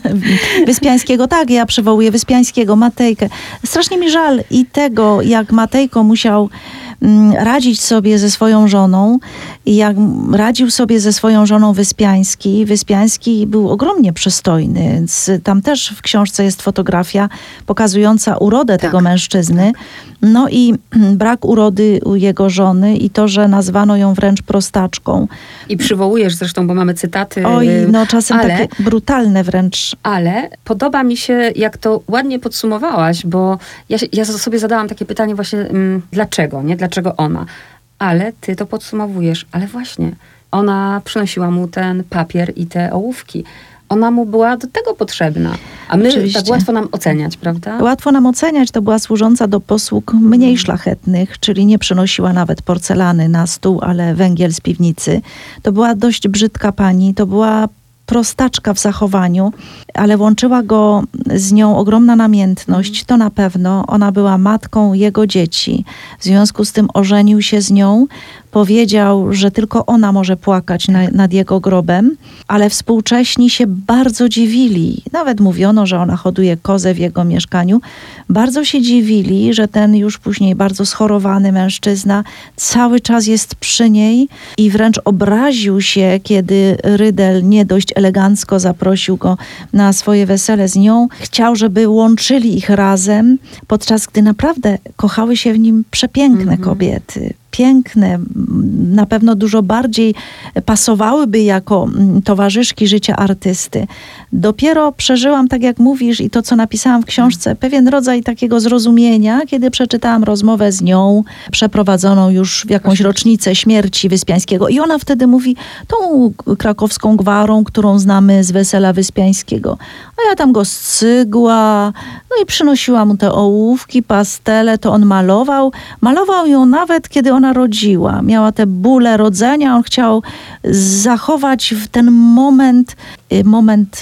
Wyspiańskiego, tak, ja przywołuję Wyspiańskiego, Matejkę. Strasznie mi żal i tego, jak Matejko musiał mm, radzić sobie ze swoją żoną i jak radził sobie ze swoją żoną Wyspiański. Wyspiański był ogromnie przystojny, więc tam też w książce jest fotografia pokazująca urodę tego mężczyzny. No i mm, brak urody u jego żony i to, że nazwano ją wręcz prostaczką. I przywołujesz zresztą, bo mamy cytaty. Oj, y, no czasem ale, takie brutalne wręcz. Ale podoba mi się, jak to ładnie podsumowałaś, bo ja, ja sobie zadałam takie pytanie właśnie, mm, dlaczego, nie? Dlaczego ona? Ale ty to podsumowujesz. Ale właśnie, ona przynosiła mu ten papier i te ołówki. Ona mu była do tego potrzebna. A my Oczywiście. tak łatwo nam oceniać, prawda? Łatwo nam oceniać, to była służąca do posług mniej szlachetnych, czyli nie przynosiła nawet porcelany na stół, ale węgiel z piwnicy. To była dość brzydka pani, to była prostaczka w zachowaniu, ale łączyła go z nią ogromna namiętność, to na pewno. Ona była matką jego dzieci. W związku z tym ożenił się z nią. Powiedział, że tylko ona może płakać na, nad jego grobem, ale współcześni się bardzo dziwili. Nawet mówiono, że ona hoduje kozę w jego mieszkaniu. Bardzo się dziwili, że ten już później bardzo schorowany mężczyzna cały czas jest przy niej i wręcz obraził się, kiedy Rydel nie dość elegancko zaprosił go na swoje wesele z nią. Chciał, żeby łączyli ich razem, podczas gdy naprawdę kochały się w nim przepiękne kobiety piękne, na pewno dużo bardziej pasowałyby jako mm, towarzyszki życia artysty. Dopiero przeżyłam, tak jak mówisz, i to, co napisałam w książce, pewien rodzaj takiego zrozumienia, kiedy przeczytałam rozmowę z nią, przeprowadzoną już w jakąś rocznicę śmierci Wyspiańskiego. I ona wtedy mówi tą krakowską gwarą, którą znamy z Wesela Wyspiańskiego. A ja tam go scygła, no i przynosiła mu te ołówki, pastele, to on malował. Malował ją nawet, kiedy ona rodziła. Miała te bóle rodzenia, on chciał zachować w ten moment, y, moment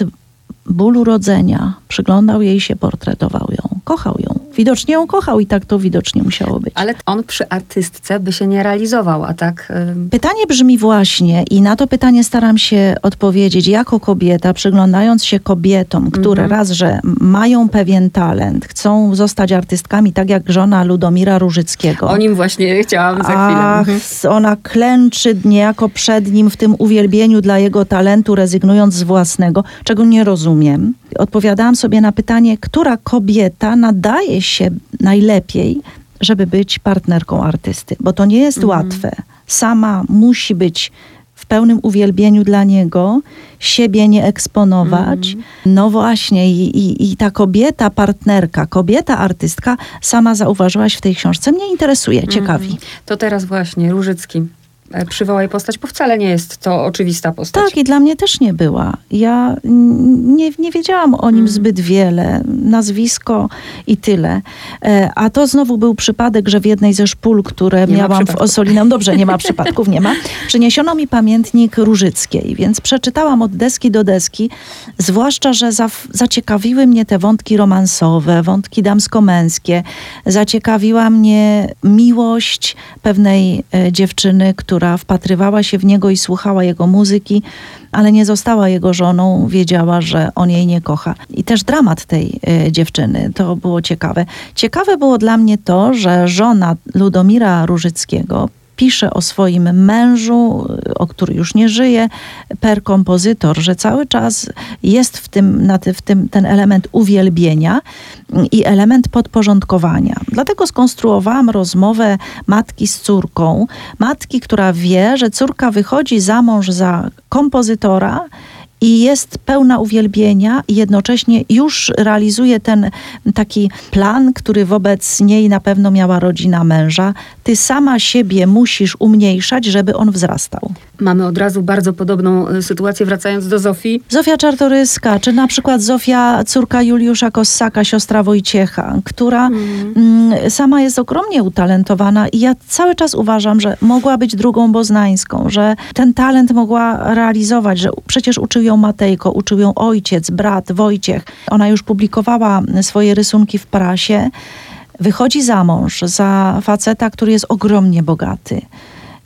bólu rodzenia. Przyglądał jej się, portretował ją, kochał ją. Widocznie ją kochał i tak to widocznie musiało być. Ale on przy artystce by się nie realizował, a tak... ym, Pytanie brzmi właśnie i na to pytanie staram się odpowiedzieć jako kobieta, przyglądając się kobietom, które raz, że mają pewien talent, chcą zostać artystkami, tak jak żona Ludomira Różyckiego. O nim właśnie chciałam za chwilę. Ach, Mhm. ona klęczy niejako przed nim w tym uwielbieniu dla jego talentu, rezygnując z własnego, czego nie rozumiem. Odpowiadałam sobie na pytanie, która kobieta nadaje się najlepiej, żeby być partnerką artysty, bo to nie jest Mhm. łatwe. Sama musi być w pełnym uwielbieniu dla niego, siebie nie eksponować. Mhm. No właśnie, i, i, i ta kobieta, partnerka, kobieta, artystka, sama zauważyłaś w tej książce, mnie interesuje, ciekawi. To teraz właśnie Różycki. E, Przywołaj postać, bo wcale nie jest to oczywista postać. Tak, i dla mnie też nie była. Ja mm, nie, nie wiedziałam o nim zbyt wiele. Nazwisko i tyle. E, A to znowu był przypadek, że w jednej ze szpul, które Nie miałam w. Osolinę, dobrze, nie ma przypadków, nie ma, przyniesiono mi pamiętnik Różyckiej, więc przeczytałam od deski do deski, zwłaszcza, że za, zaciekawiły mnie te wątki romansowe, wątki damsko-męskie. Zaciekawiła mnie miłość pewnej e, dziewczyny, która wpatrywała się w niego i słuchała jego muzyki, ale nie została jego żoną, wiedziała, że on jej nie kocha. I też dramat tej e, dziewczyny, to było ciekawe. Ciekawe było dla mnie to, że żona Ludomira Różyckiego pisze o swoim mężu, o który już nie żyje, per kompozytor, że cały czas jest w tym, na ty, w tym ten element uwielbienia i element podporządkowania. Dlatego skonstruowałam rozmowę matki z córką. Matki, która wie, że córka wychodzi za mąż za kompozytora, i jest pełna uwielbienia i jednocześnie już realizuje ten taki plan, który wobec niej na pewno miała rodzina męża. Ty sama siebie musisz umniejszać, żeby on wzrastał. Mamy od razu bardzo podobną y, sytuację, wracając do Zofii. Zofia Czartoryska, czy na przykład Zofia, córka Juliusza Kossaka, siostra Wojciecha, która mm, sama jest ogromnie utalentowana i ja cały czas uważam, że mogła być drugą boznańską, że ten talent mogła realizować, że przecież uczył ją Matejko, uczył ją ojciec, brat, Wojciech. Ona już publikowała swoje rysunki w prasie. Wychodzi za mąż, za faceta, który jest ogromnie bogaty.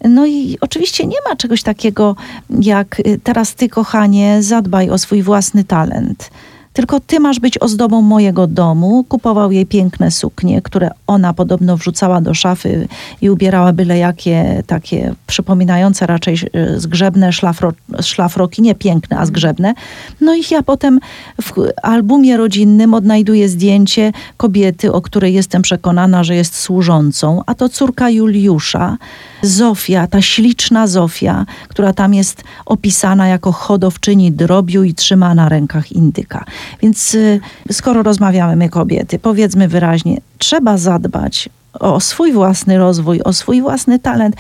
No i oczywiście nie ma czegoś takiego jak y, teraz ty, kochanie, zadbaj o swój własny talent. Tylko ty masz być ozdobą mojego domu. Kupował jej piękne suknie, które ona podobno wrzucała do szafy i ubierała byle jakie takie przypominające raczej y, zgrzebne szlafro, szlafroki, nie piękne, a zgrzebne. No i ja potem w albumie rodzinnym odnajduję zdjęcie kobiety, o której jestem przekonana, że jest służącą, a to córka Juliusza, Zofia, ta śliczna Zofia, która tam jest opisana jako hodowczyni drobiu i trzyma na rękach indyka. Więc y, skoro rozmawiamy my kobiety, powiedzmy wyraźnie, trzeba zadbać o swój własny rozwój, o swój własny talent.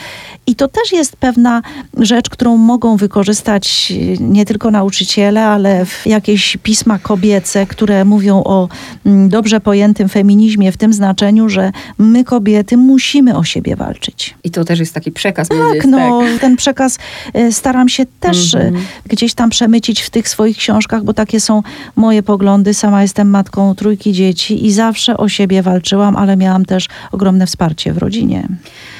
I to też jest pewna rzecz, którą mogą wykorzystać nie tylko nauczyciele, ale jakieś pisma kobiece, które mówią o mm, dobrze pojętym feminizmie w tym znaczeniu, że my kobiety musimy o siebie walczyć. I to też jest taki przekaz. Tak, jest, no tak. ten przekaz y, staram się też mm -hmm. gdzieś tam przemycić w tych swoich książkach, bo takie są moje poglądy. Sama jestem matką trójki dzieci i zawsze o siebie walczyłam, ale miałam też ogromne wsparcie w rodzinie.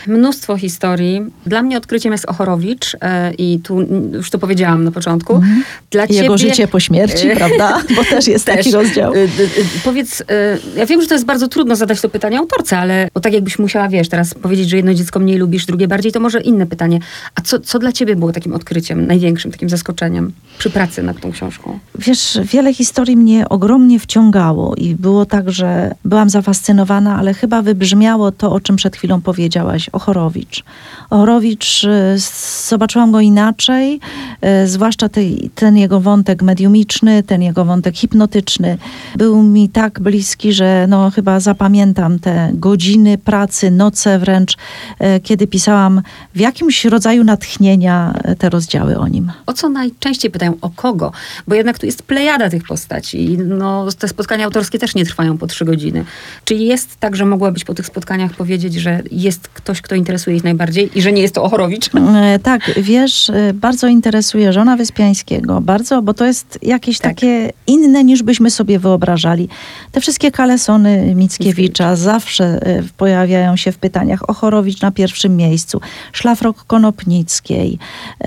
Mnóstwo historii. Dla mnie odkryciem jest Ochorowicz e, i tu już to powiedziałam na początku. Mm. Dla Jego ciebie... życie po śmierci, prawda? Bo też jest też. taki rozdział. E, e, powiedz, ja wiem, że to jest bardzo trudno zadać to pytanie autorce, ale bo tak jakbyś musiała, wiesz, teraz powiedzieć, że jedno dziecko mniej lubisz, drugie bardziej, to może inne pytanie. A co, co dla ciebie było takim odkryciem, największym takim zaskoczeniem przy pracy nad tą książką? Wiesz, wiele historii mnie ogromnie wciągało i było tak, że byłam zafascynowana, ale chyba wybrzmiało to, o czym przed chwilą powiedziałaś, Ochorowicz. Ochorowicz, y, zobaczyłam go inaczej, y, zwłaszcza tej, ten jego wątek mediumiczny, ten jego wątek hipnotyczny. Był mi tak bliski, że no, chyba zapamiętam te godziny pracy, noce wręcz, y, kiedy pisałam w jakimś rodzaju natchnienia te rozdziały o nim. O co najczęściej pytają? O kogo? Bo jednak tu jest plejada tych postaci no, te spotkania autorskie też nie trwają po trzy godziny. Czy jest tak, że mogłabyś po tych spotkaniach powiedzieć, że jest ktoś, kto interesuje ich najbardziej i że nie jest to Ochorowicz? E, tak, wiesz, e, bardzo interesuje żona Wyspiańskiego, bardzo, bo to jest jakieś tak. takie inne niż byśmy sobie wyobrażali. Te wszystkie kalesony Mickiewicza zawsze e, pojawiają się w pytaniach. Ochorowicz na pierwszym miejscu, szlafrok Konopnickiej,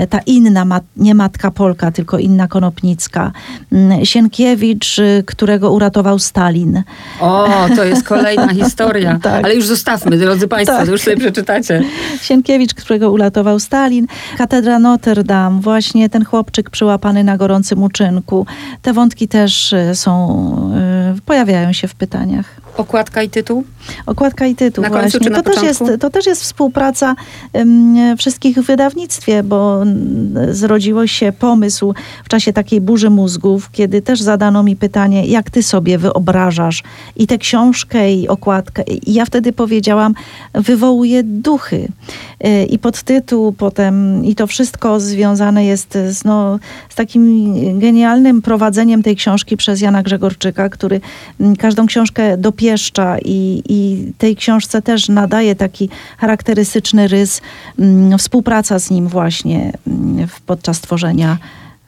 ta inna, nie matka Polka, tylko inna Konopnicka, mm, Sienkiewicz, którego uratował Stalin. O, to jest kolejna historia. tak. Ale już zostawmy, drodzy Państwo, tak. to już sobie przeczytacie. Sienkiewicz, którego uratował Stalin, katedra Notre Dame, właśnie ten chłopczyk przyłapany na gorącym uczynku. Te wątki też y, są, y, pojawiają się w pytaniach. Okładka i tytuł? Okładka i tytuł na końcu, właśnie. to, też jest, to też jest współpraca um, wszystkich w wydawnictwie, bo zrodziło się pomysł w czasie takiej burzy mózgów, kiedy też zadano mi pytanie, jak ty sobie wyobrażasz i tę książkę, i okładkę. I ja wtedy powiedziałam, wywołuje duchy. Y, I podtytuł potem, i to wszystko związane jest z, no, z takim genialnym prowadzeniem tej książki przez Jana Grzegorczyka, który każdą książkę dopieszcza i, i tej książce też nadaje taki charakterystyczny rys, współpraca z nim właśnie podczas tworzenia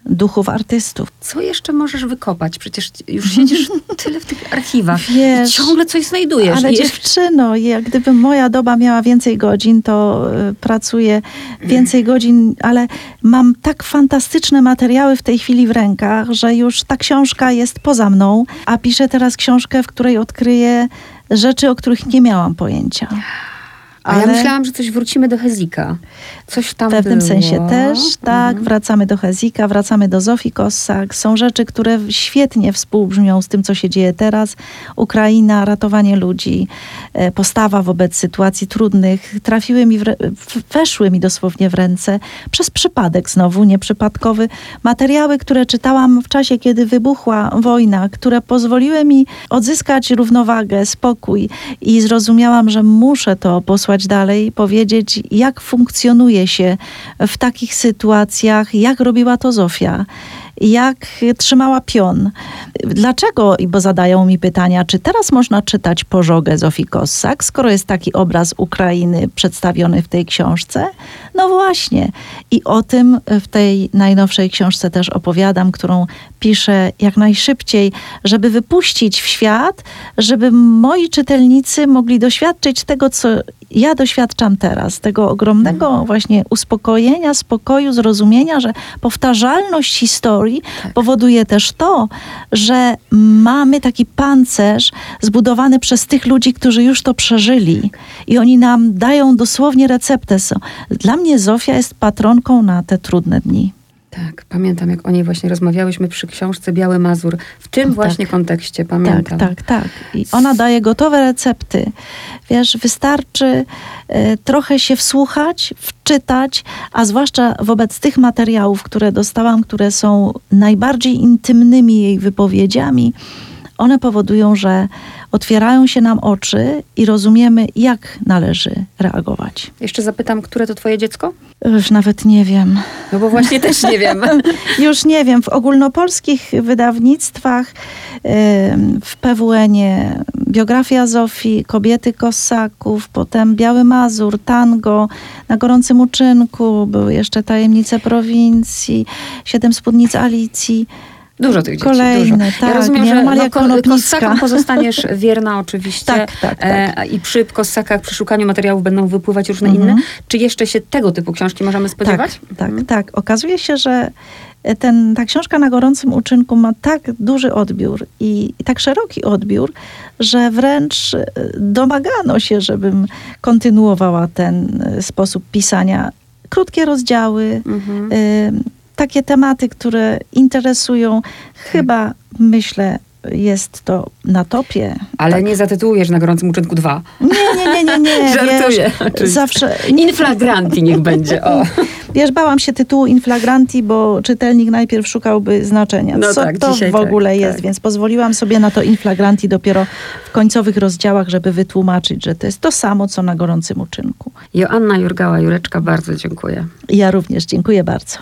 duchów artystów. Co jeszcze możesz wykopać? Przecież już siedzisz tyle w tych archiwach Wiesz, i ciągle coś znajdujesz. Ale I dziewczyno, jak gdyby moja doba miała więcej godzin, to y, pracuję więcej godzin, ale mam tak fantastyczne materiały w tej chwili w rękach, że już ta książka jest poza mną, a piszę teraz książkę, w której odkryję rzeczy, o których nie miałam pojęcia. A ale... ja myślałam, że coś wrócimy do Hezika. Coś tam W pewnym było. sensie też, tak. Mhm. Wracamy do Hezika, wracamy do Zofii Kossak. Są rzeczy, które świetnie współbrzmią z tym, co się dzieje teraz. Ukraina, ratowanie ludzi, e, postawa wobec sytuacji trudnych. Trafiły mi, w, weszły mi dosłownie w ręce przez przypadek znowu, nieprzypadkowy. Materiały, które czytałam w czasie, kiedy wybuchła wojna, które pozwoliły mi odzyskać równowagę, spokój i zrozumiałam, że muszę to posłać przesłać dalej, powiedzieć, jak funkcjonuje się w takich sytuacjach, jak robiła to Zofia jak trzymała pion. Dlaczego, bo zadają mi pytania, czy teraz można czytać pożogę Zofii Kossak, skoro jest taki obraz Ukrainy przedstawiony w tej książce? No właśnie. I o tym w tej najnowszej książce też opowiadam, którą piszę jak najszybciej, żeby wypuścić w świat, żeby moi czytelnicy mogli doświadczyć tego, co ja doświadczam teraz, tego ogromnego mhm. właśnie uspokojenia, spokoju, zrozumienia, że powtarzalność historii tak. powoduje też to, że mamy taki pancerz zbudowany przez tych ludzi, którzy już to przeżyli. I oni nam dają dosłownie receptę. Dla mnie Zofia jest patronką na te trudne dni. Tak, pamiętam, jak o niej właśnie rozmawiałyśmy przy książce Biały Mazur. W tym tak. właśnie kontekście pamiętam. Tak, tak, tak. I ona daje gotowe recepty. Wiesz, wystarczy y, trochę się wsłuchać, wczytać, a zwłaszcza wobec tych materiałów, które dostałam, które są najbardziej intymnymi jej wypowiedziami, one powodują, że otwierają się nam oczy i rozumiemy, jak należy reagować. Jeszcze zapytam, które to twoje dziecko? Już nawet nie wiem. No bo właśnie też nie wiem. Już nie wiem. W ogólnopolskich wydawnictwach, w PWN-ie biografia Zofii, Kobiety Kosaków, potem Biały Mazur, Tango, Na gorącym uczynku, były jeszcze Tajemnice prowincji, Siedem spódnic Alicji. Dużo tych dzieci, Kolejne, dużo. Tak, ja rozumiem, że no, Kossakom pozostaniesz wierna oczywiście. Tak, tak, tak. E, I przy Kossakach, przy szukaniu materiałów będą wypływać różne mhm. inne. Czy jeszcze się tego typu książki możemy spodziewać? Tak, tak, mhm. tak. Okazuje się, że ten, ta książka na gorącym uczynku ma tak duży odbiór i, i, tak szeroki odbiór, że wręcz e, domagano się, żebym kontynuowała ten e, sposób pisania. Krótkie rozdziały, mhm. y, takie tematy, które interesują, chyba myślę, jest to na topie. Ale tak. nie zatytułujesz na gorącym uczynku dwa. Nie, nie, nie, nie, nie. Żartuję. Wiesz, zawsze. Inflagranti niech będzie. O. Wiesz, bałam się tytułu Inflagranti, bo czytelnik najpierw szukałby znaczenia. No co tak, to w ogóle tak, jest, tak. więc pozwoliłam sobie na to Inflagranti dopiero w końcowych rozdziałach, żeby wytłumaczyć, że to jest to samo, co na gorącym uczynku. Joanna Jurgała-Jureczka, bardzo dziękuję. Ja również dziękuję bardzo.